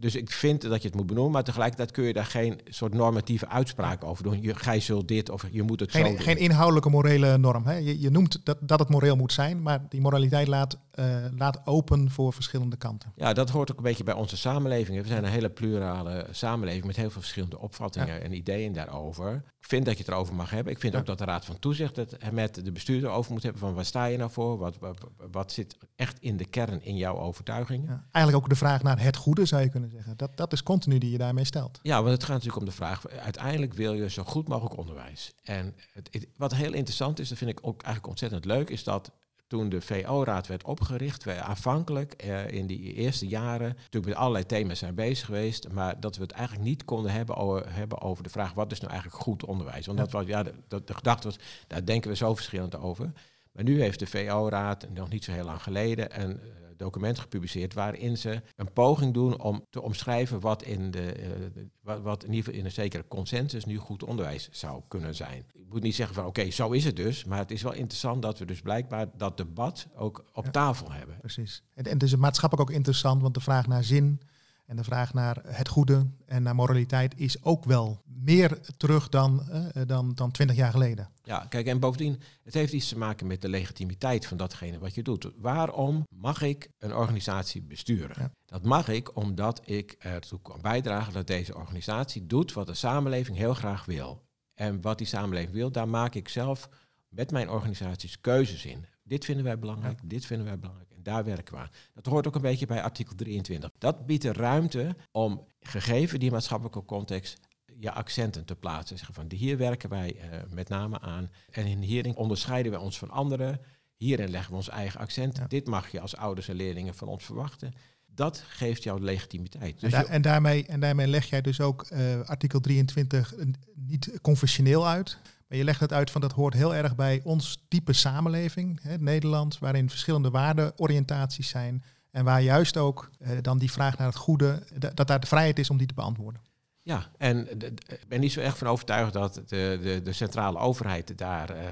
dus ik vind dat je het moet benoemen, maar tegelijkertijd kun je daar geen soort normatieve uitspraak over doen. Je, gij zult dit of je moet het geen, zo doen. Geen inhoudelijke morele norm. Hè? Je, je noemt dat, dat het moreel moet zijn, maar die moraliteit laat, uh, laat open voor verschillende kanten. Ja, dat hoort ook een beetje bij onze samenleving. We zijn een hele plurale samenleving met heel veel verschillende opvattingen en ideeën daarover. Vind dat je het erover mag hebben. Ik vind ook dat de Raad van Toezicht het met de bestuurder over moet hebben van waar sta je nou voor? Wat, wat, wat zit echt in de kern in jouw overtuigingen? eigenlijk ook de vraag naar het goede zou je kunnen zeggen. Dat, dat is continu die je daarmee stelt. Ja, want het gaat natuurlijk om de vraag, uiteindelijk wil je zo goed mogelijk onderwijs. En het, wat heel interessant is, dat vind ik ook eigenlijk ontzettend leuk, is dat toen de VO-raad werd opgericht, wij aanvankelijk eh, in die eerste jaren natuurlijk met allerlei thema's zijn bezig geweest, maar dat we het eigenlijk niet konden hebben over, hebben over de vraag wat is nou eigenlijk goed onderwijs. Want dat was, ja, de, de, de gedachte was, daar denken we zo verschillend over. Maar nu heeft de VO-raad, nog niet zo heel lang geleden, een eh, document gepubliceerd waarin ze een poging doen om te omschrijven wat in, de, uh, wat, wat, in ieder geval in een zekere consensus nu goed onderwijs zou kunnen zijn. Ik moet niet zeggen van oké, zo is het dus, maar het is wel interessant dat we dus blijkbaar dat debat ook op tafel hebben. Precies. En, en het is maatschappelijk ook interessant, want de vraag naar zin en de vraag naar het goede en naar moraliteit is ook wel meer terug dan, uh, dan, dan 20 jaar geleden. Ja, kijk, en bovendien, het heeft iets te maken met de legitimiteit van datgene wat je doet. Waarom mag ik een organisatie besturen? Dat mag ik omdat ik ertoe kan bijdragen dat deze organisatie doet wat de samenleving heel graag wil. En wat die samenleving wil, daar maak ik zelf met mijn organisaties keuzes in. Dit vinden wij belangrijk, dit vinden wij belangrijk daar werken we aan. Dat hoort ook een beetje bij artikel 23. Dat biedt de ruimte om, gegeven die maatschappelijke context, je accenten te plaatsen. Zeggen van hier werken wij uh, met name aan. En in hierin onderscheiden wij ons van anderen. Hierin leggen we ons eigen accent. Dit mag je als ouders en leerlingen van ons verwachten. Dat geeft jou legitimiteit. Dus en, en, daarmee, en daarmee leg jij dus ook uh, artikel 23 niet conventioneel uit. Maar je legt het uit van dat hoort heel erg bij ons type samenleving, hè, Nederland, waarin verschillende waardeoriëntaties zijn. En waar juist ook eh, dan die vraag naar het goede, dat daar de vrijheid is om die te beantwoorden. Ja, en ik ben niet zo erg van overtuigd dat de, de, de centrale overheid daar uh,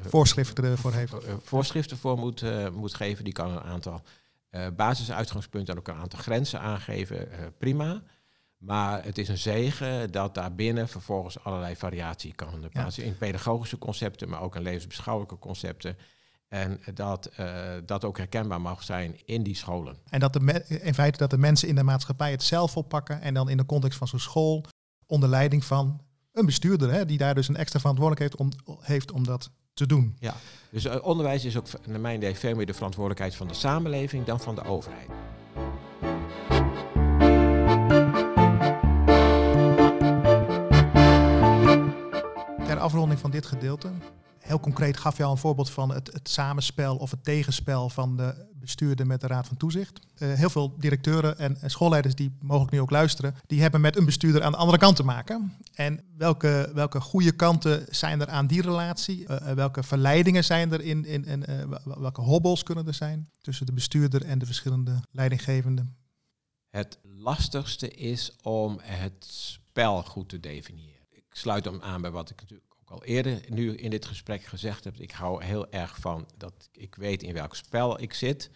voorschriften voor heeft. Voorschriften voor moet, uh, moet geven. Die kan een aantal basisuitgangspunten en ook een aantal grenzen aangeven. prima. Maar het is een zegen dat daarbinnen vervolgens allerlei variatie kan plaatsen. In pedagogische concepten, maar ook in levensbeschouwelijke concepten. En dat uh, dat ook herkenbaar mag zijn in die scholen. En dat de in feite dat de mensen in de maatschappij het zelf oppakken. En dan in de context van zo'n school onder leiding van een bestuurder. Hè, die daar dus een extra verantwoordelijkheid om, heeft om dat te doen. Ja, dus uh, onderwijs is ook naar mijn idee veel meer de verantwoordelijkheid van de samenleving dan van de overheid. Afronding van dit gedeelte. Heel concreet gaf je al een voorbeeld van het, het samenspel of het tegenspel van de bestuurder met de Raad van Toezicht. Uh, heel veel directeuren en, schoolleiders die mogelijk nu ook luisteren, die hebben met een bestuurder aan de andere kant te maken. En welke, welke goede kanten zijn er aan die relatie? Uh, welke verleidingen zijn er in, in, in welke hobbels kunnen er zijn tussen de bestuurder en de verschillende leidinggevenden? Het lastigste is om het spel goed te definiëren sluit hem aan bij wat ik natuurlijk ook al eerder nu in dit gesprek gezegd heb. Ik hou heel erg van dat ik weet in welk spel ik zit.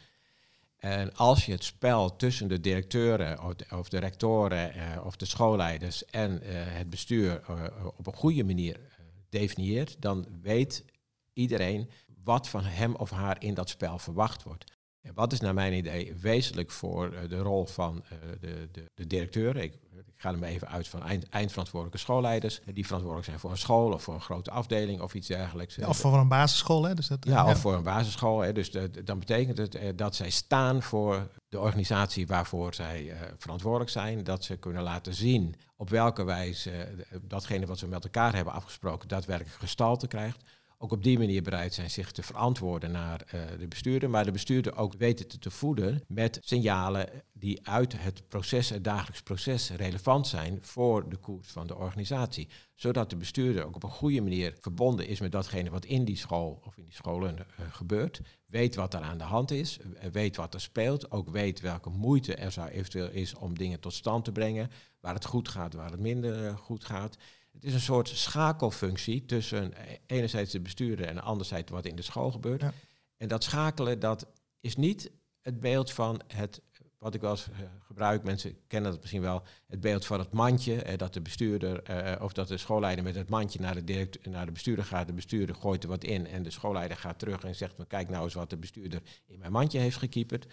En als je het spel tussen de directeuren of de, rectoren eh, of de schoolleiders en eh, het bestuur eh, op een goede manier definieert, dan weet iedereen wat van hem of haar in dat spel verwacht wordt. En wat is naar mijn idee wezenlijk voor de rol van de, de, de directeuren? Ik, ik ga er maar even uit van eind, eindverantwoordelijke schoolleiders, die verantwoordelijk zijn voor een school of voor een grote afdeling of iets dergelijks. Of voor een basisschool, hè? Dus dat, Ja, of voor een basisschool. Hè. Dus de- dan betekent het eh, dat zij staan voor de organisatie waarvoor zij eh, verantwoordelijk zijn. Dat ze kunnen laten zien op welke wijze eh, datgene wat ze met elkaar hebben afgesproken daadwerkelijk gestalte krijgt. Ook op die manier bereid zijn zich te verantwoorden naar eh, de bestuurder. Maar de bestuurder ook weten te, te voeden met signalen die uit het proces, het dagelijks proces, relevant zijn voor de koers van de organisatie. Zodat de bestuurder ook op een goede manier verbonden is met datgene wat in die school of in die scholen eh, gebeurt. Weet wat er aan de hand is, eh, weet wat er speelt, ook weet welke moeite er zou eventueel is om dingen tot stand te brengen. Waar het goed gaat, waar het minder goed gaat. Het is een soort schakelfunctie tussen enerzijds de bestuurder en anderzijds wat in de school gebeurt. Ja. En dat schakelen, dat is niet het beeld van het, wat ik wel eens eh, gebruik, mensen kennen dat misschien wel, het beeld van het mandje, eh, dat de bestuurder eh, of dat de schoolleider met het mandje naar de, direct, naar de bestuurder gaat, de bestuurder gooit er wat in en de schoolleider gaat terug en zegt kijk nou eens wat de bestuurder in mijn mandje heeft gekieperd.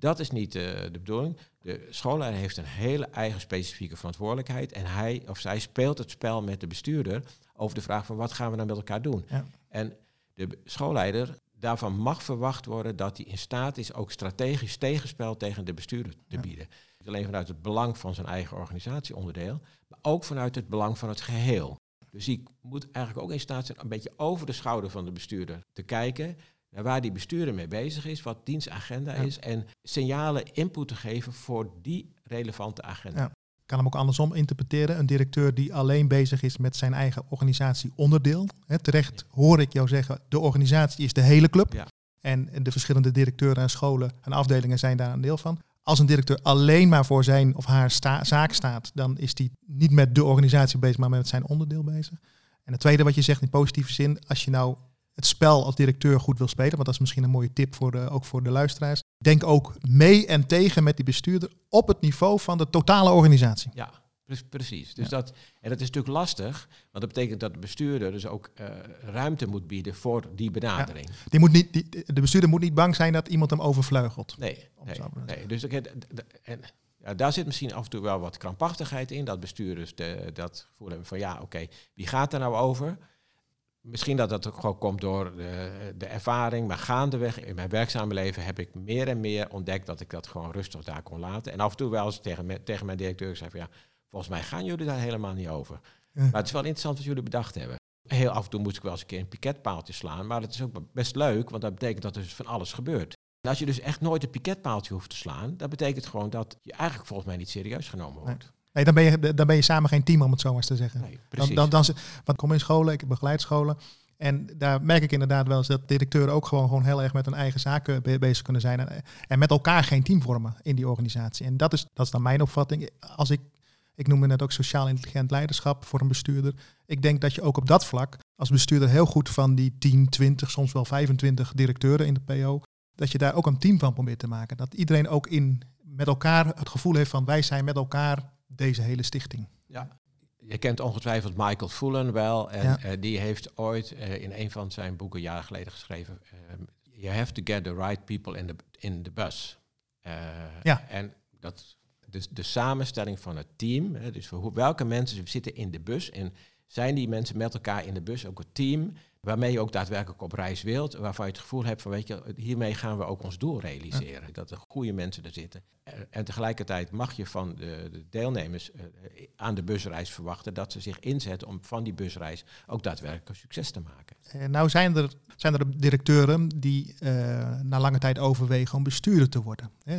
Dat is niet eh, de bedoeling. De schoolleider heeft een hele eigen specifieke verantwoordelijkheid. En hij of zij speelt het spel met de bestuurder over de vraag van wat gaan we nou met elkaar doen. Ja. En de schoolleider, daarvan mag verwacht worden dat hij in staat is ook strategisch tegenspel tegen de bestuurder te Ja. bieden. Niet alleen vanuit het belang van zijn eigen organisatieonderdeel, maar ook vanuit het belang van het geheel. Dus hij moet eigenlijk ook in staat zijn een beetje over de schouder van de bestuurder te kijken naar waar die bestuurder mee bezig is, wat dienstagenda Ja. is en signalen input te geven voor die relevante agenda. Ja. Ik kan hem ook andersom interpreteren. Een directeur die alleen bezig is met zijn eigen organisatieonderdeel. Hè, terecht hoor ik jou zeggen, de organisatie is de hele club. Ja. En de verschillende directeuren en scholen en afdelingen zijn daar een deel van. Als een directeur alleen maar voor zijn of haar sta- zaak staat, dan is die niet met de organisatie bezig, maar met zijn onderdeel bezig. En het tweede wat je zegt in positieve zin, als je nou het spel als directeur goed wil spelen, want dat is misschien een mooie tip voor de, ook voor de luisteraars. Denk ook mee en tegen met die bestuurder op het niveau van de totale organisatie. Ja, pre- precies. Dus Ja. dat, en dat is natuurlijk lastig, want dat betekent dat de bestuurder dus ook eh, ruimte moet bieden voor die benadering. Die moet niet, die, de bestuurder moet niet bang zijn dat iemand hem overvleugelt. Nee, nee. Dus ik, en, ja, daar zit misschien af en toe wel wat krampachtigheid in, dat bestuurders de, dat gevoel hebben van ja, oké, wie gaat er nou over? Misschien dat dat ook gewoon komt door de, de ervaring, maar gaandeweg in mijn werkzame leven heb ik meer en meer ontdekt dat ik dat gewoon rustig daar kon laten. En af en toe wel eens tegen, me- tegen mijn directeur zei van ja, volgens mij gaan jullie daar helemaal niet over. Ja. Maar het is wel interessant wat jullie bedacht hebben. Heel af en toe moest ik wel eens een keer een piketpaaltje slaan, maar dat is ook best leuk, want dat betekent dat er dus van alles gebeurt. En als je dus echt nooit een piketpaaltje hoeft te slaan, dat betekent gewoon dat je eigenlijk volgens mij niet serieus genomen wordt. Nee, dan ben, je, dan ben je samen geen team, om het zo maar eens te zeggen. Nee, Dan, precies. dan, dan, want ik kom in scholen, ik begeleid scholen. En daar merk ik inderdaad wel eens dat directeuren ook gewoon, gewoon heel erg met hun eigen zaken be- bezig kunnen zijn. En, en met elkaar geen team vormen in die organisatie. En dat is, dat is dan mijn opvatting. Als ik, ik noemde net ook sociaal intelligent leiderschap voor een bestuurder. Ik denk dat je ook op dat vlak als bestuurder heel goed van die 10, 20, soms wel 25 directeuren in de PO, dat je daar ook een team van probeert te maken. Dat iedereen ook in, met elkaar het gevoel heeft van wij zijn met elkaar deze hele stichting. Ja. Je kent ongetwijfeld Michael Fullen wel. En Ja. eh, die heeft ooit eh, in een van zijn boeken jaren geleden geschreven... ehm, you have to get the right people in the, in the bus. Eh, Ja. En dat, dus de samenstelling van het team... Hè, dus voor hoe, welke mensen zitten in de bus... en zijn die mensen met elkaar in de bus ook het team... waarmee je ook daadwerkelijk op reis wilt... waarvan je het gevoel hebt van, weet je, hiermee gaan we ook ons doel realiseren. Dat er goede mensen er zitten. Eh, En tegelijkertijd mag je van de, de deelnemers eh, aan de busreis verwachten dat ze zich inzetten om van die busreis ook daadwerkelijk een succes te maken. Eh, nou zijn er, zijn er directeuren die eh, na lange tijd overwegen om bestuurder te worden. Eh,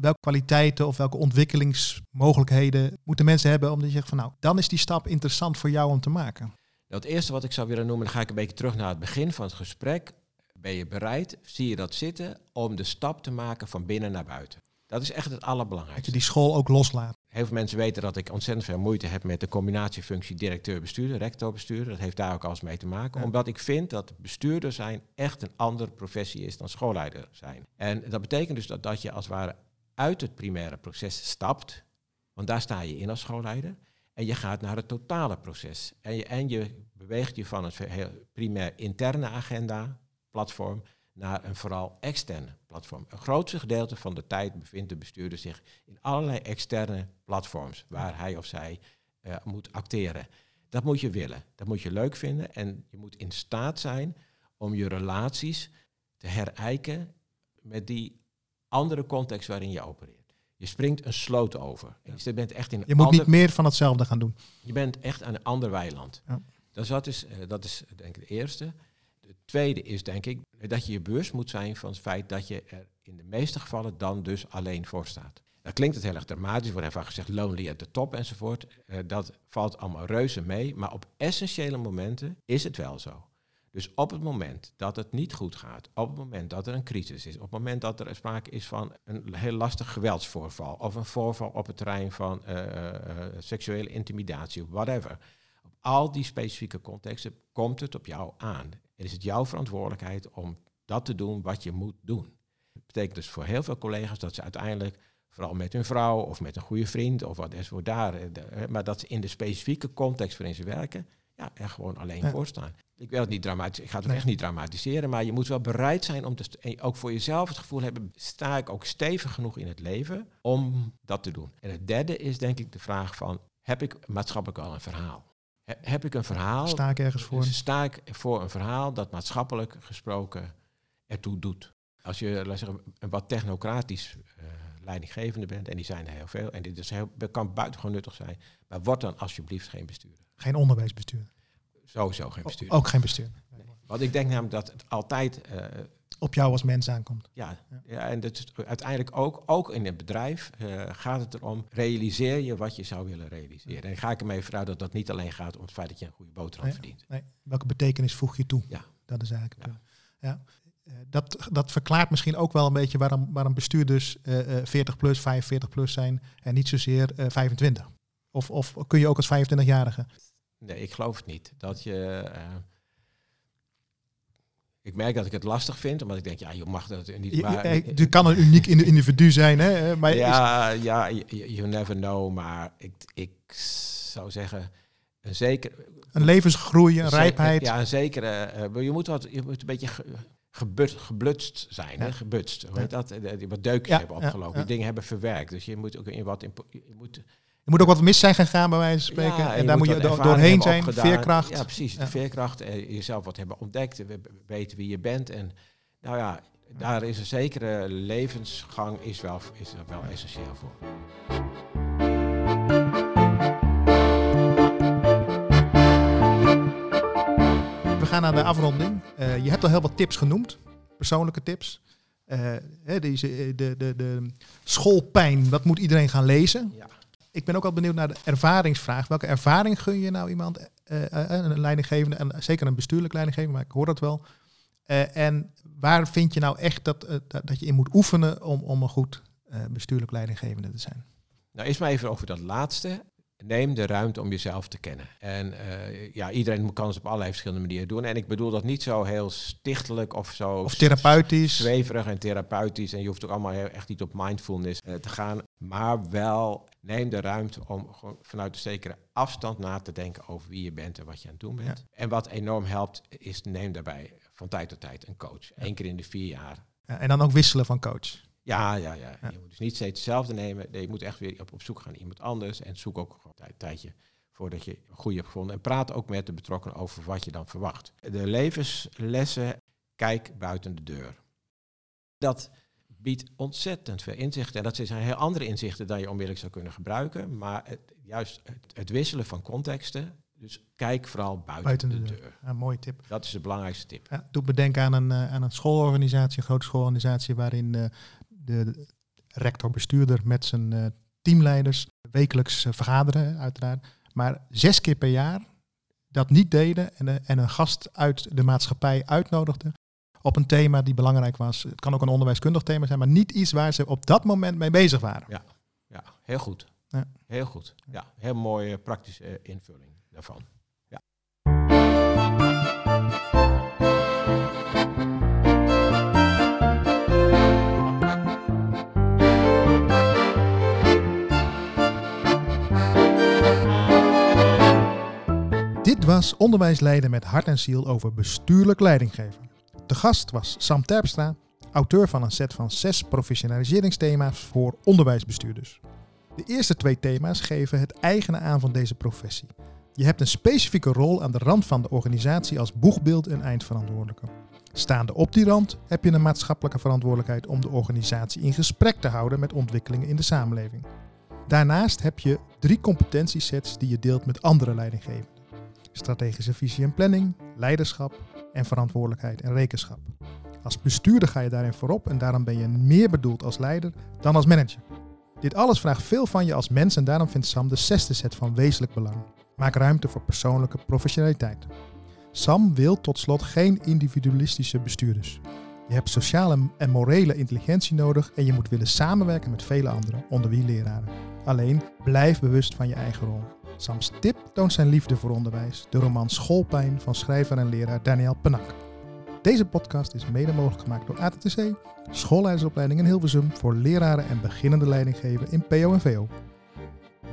welke kwaliteiten of welke ontwikkelingsmogelijkheden moeten mensen hebben om te zeggen van nou, dan is die stap interessant voor jou om te maken. Nou, het eerste wat ik zou willen noemen, dan ga ik een beetje terug naar het begin van het gesprek. Ben je bereid, zie je dat zitten, om de stap te maken van binnen naar buiten? Dat is echt het Dat je allerbelangrijkste. die school ook loslaat. heel veel mensen weten dat ik ontzettend veel moeite heb met de combinatiefunctie directeur-bestuurder, rector-bestuurder. Dat heeft daar ook alles mee te maken. Ja. Omdat ik vind dat bestuurder zijn echt een andere professie is dan schoolleider zijn. En dat betekent dus dat, dat je als het ware uit het primaire proces stapt. Want daar sta je in als schoolleider. En je gaat naar het totale proces. En je, en je beweegt je van heel primair interne agenda, platform, naar een vooral externe platform. Een grootste gedeelte van de tijd bevindt de bestuurder zich in allerlei externe platforms waar hij of zij eh, moet acteren. Dat moet je willen, dat moet je leuk vinden en je moet in staat zijn om je relaties te herijken met die andere context waarin je opereert. Je springt een sloot over. Ja. Je bent echt in Je moet ander- niet meer van hetzelfde gaan doen. je bent echt aan een ander weiland. Ja. Dus dat is, eh, dat is denk ik de eerste. De tweede is denk ik dat je je bewust moet zijn van het feit dat je er in de meeste gevallen dan dus alleen voor staat. Dan klinkt het heel erg dramatisch, er wordt vaak gezegd lonely at the top enzovoort. Eh, dat valt allemaal reuze mee, maar op essentiële momenten is het wel zo. Dus op het moment dat het niet goed gaat, op het moment dat er een crisis is, op het moment dat er sprake is van een heel lastig geweldsvoorval of een voorval op het terrein van eh, eh, eh, seksuele intimidatie, whatever. Op al die specifieke contexten komt het op jou aan. En is het jouw verantwoordelijkheid om dat te doen wat je moet doen. Dat betekent dus voor heel veel collega's dat ze uiteindelijk, vooral met hun vrouw of met een goede vriend of wat is voor daar, maar dat ze in de specifieke context waarin ze werken, ja, er gewoon alleen Ja. voor staan. Ik wil het niet dramatisch, ik ga het Nee. echt niet dramatiseren, maar je moet wel bereid zijn om te en ook voor jezelf het gevoel hebben, sta ik ook stevig genoeg in het leven om dat te doen. En het derde is denk ik de vraag van, heb ik maatschappelijk al een verhaal? He- Heb ik een verhaal? Sta ik ergens voor? Sta ik voor een verhaal dat maatschappelijk gesproken ertoe doet. Als je we zeggen, een wat technocratisch eh, leidinggevende bent, en die zijn er heel veel, en dit is heel, kan buitengewoon nuttig zijn, maar word dan alsjeblieft geen bestuurder. Geen onderwijsbestuur. Sowieso geen bestuurder. Ook geen bestuur. Nee. Want ik denk namelijk dat het altijd, eh, Op jou als mens aankomt. ja, Ja. en dat is uiteindelijk ook, ook in het bedrijf eh, gaat het erom, realiseer je wat je zou willen realiseren. En ga ik ermee vanuit dat dat niet alleen gaat om het feit dat je een goede boterham Nee. verdient. Nee. Welke betekenis voeg je toe? Ja. Dat is eigenlijk. Ja. Ja. Eh, Dat, dat verklaart misschien ook wel een beetje waarom, waarom bestuurders eh, eh, 40 plus, 45 plus zijn en niet zozeer eh, 25. Of, of kun je ook als 25-jarige? Nee, ik geloof het niet. Dat je. eh, ik merk dat ik het lastig vind, omdat ik denk, ja, je mag dat niet. Je, maar- je, je kan een uniek indi- individu zijn, hè? Maar is- ja, ja, you, never know. Maar ik, ik zou zeggen, een zeker. een levensgroei, een rijpheid. Ja, een zekere. eh, je, moet wat, je moet een beetje gebut, geblutst zijn, Ja. hè? gebutst. Hoe heet dat? Die Wat deukjes Ja, hebben opgelopen, die dingen hebben verwerkt. Dus je moet ook in wat. In, je moet, Er moet ook wat mis zijn gegaan, bij wijze van spreken. Ja, en daar moet je doorheen zijn, opgedaan. veerkracht. Ja, precies. De veerkracht. eh, jezelf wat hebben ontdekt. we- we- Weten wie je bent. En nou ja, daar is een zekere levensgang is wel, is wel essentieel voor. Gaan naar de afronding. Eh, je hebt al heel wat tips genoemd, persoonlijke tips. Eh, deze, eh, de, de, de schoolpijn, dat moet iedereen gaan lezen. Ja. Ik ben ook al benieuwd naar de ervaringsvraag. Welke ervaring gun je nou iemand, een leidinggevende, en zeker een bestuurlijk leidinggevende, maar ik hoor dat wel. En waar vind je nou echt dat, dat, je in moet oefenen om, om een goed bestuurlijk leidinggevende te zijn? Nou, eerst maar even over dat laatste. Neem de ruimte om jezelf te kennen. En eh, ja, iedereen kan het op allerlei verschillende manieren doen. En ik bedoel dat niet zo heel stichtelijk of zo. Of therapeutisch? zweverig en therapeutisch. En je hoeft ook allemaal heel, echt niet op mindfulness eh, te gaan. Maar wel neem de ruimte om gewoon vanuit een zekere afstand na te denken over wie je bent en wat je aan het doen bent. En wat enorm helpt, is neem daarbij van tijd tot tijd een coach. Eén keer in de vier jaar. Ja, en dan ook wisselen van coach. Ja, ja, ja. Ja. Je moet dus niet steeds hetzelfde nemen. Nee, je moet echt weer op, op zoek gaan naar iemand anders. En zoek ook een tijdje voordat je een goede hebt gevonden. En praat ook met de betrokkenen over wat je dan verwacht. De levenslessen, kijk buiten de deur. Dat biedt ontzettend veel inzichten. En dat zijn heel andere inzichten dan je onmiddellijk zou kunnen gebruiken. Maar het, juist het, het wisselen van contexten. Dus kijk vooral buiten, Buiten de, de deur. deur. Ja, mooie tip. Dat is de belangrijkste tip. Ja, doet me denken aan een, eh, aan een schoolorganisatie, een grote schoolorganisatie, waarin eh, de rector-bestuurder met zijn eh, teamleiders wekelijks eh, vergaderen, uiteraard. Maar zes keer per jaar dat niet deden en, eh, en een gast uit de maatschappij uitnodigden op een thema die belangrijk was. Het kan ook een onderwijskundig thema zijn, maar niet iets waar ze op dat moment mee bezig waren. Ja, heel goed. Ja. Heel goed. Ja, heel mooie praktische invulling daarvan. Dit was Onderwijs Leiden met hart en ziel over bestuurlijk leidinggeven. De gast was Sam Terpstra, auteur van een set van zes professionaliseringsthema's voor onderwijsbestuurders. De eerste twee thema's geven het eigene aan van deze professie. Je hebt een specifieke rol aan de rand van de organisatie als boegbeeld en eindverantwoordelijke. Staande op die rand heb je een maatschappelijke verantwoordelijkheid om de organisatie in gesprek te houden met ontwikkelingen in de samenleving. Daarnaast heb je drie competentiesets die je deelt met andere leidinggevenden. Strategische visie en planning, leiderschap en verantwoordelijkheid en rekenschap. Als bestuurder ga je daarin voorop en daarom ben je meer bedoeld als leider dan als manager. Dit alles vraagt veel van je als mens en daarom vindt Sam de zesde set van wezenlijk belang. Maak ruimte voor persoonlijke professionaliteit. Sam wil tot slot geen individualistische bestuurders. Je hebt sociale en morele intelligentie nodig en je moet willen samenwerken met vele anderen, onder wie leraren. Alleen blijf bewust van je eigen rol. Sam's tip toont zijn liefde voor onderwijs, de roman Schoolpijn van schrijver en leraar Daniel Penak. Deze podcast is mede mogelijk gemaakt door ATTC, schoolleidersopleiding in Hilversum voor leraren en beginnende leidinggeven in PO en VO.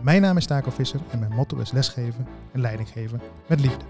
Mijn naam is Taco Visser en mijn motto is lesgeven en leidinggeven met liefde.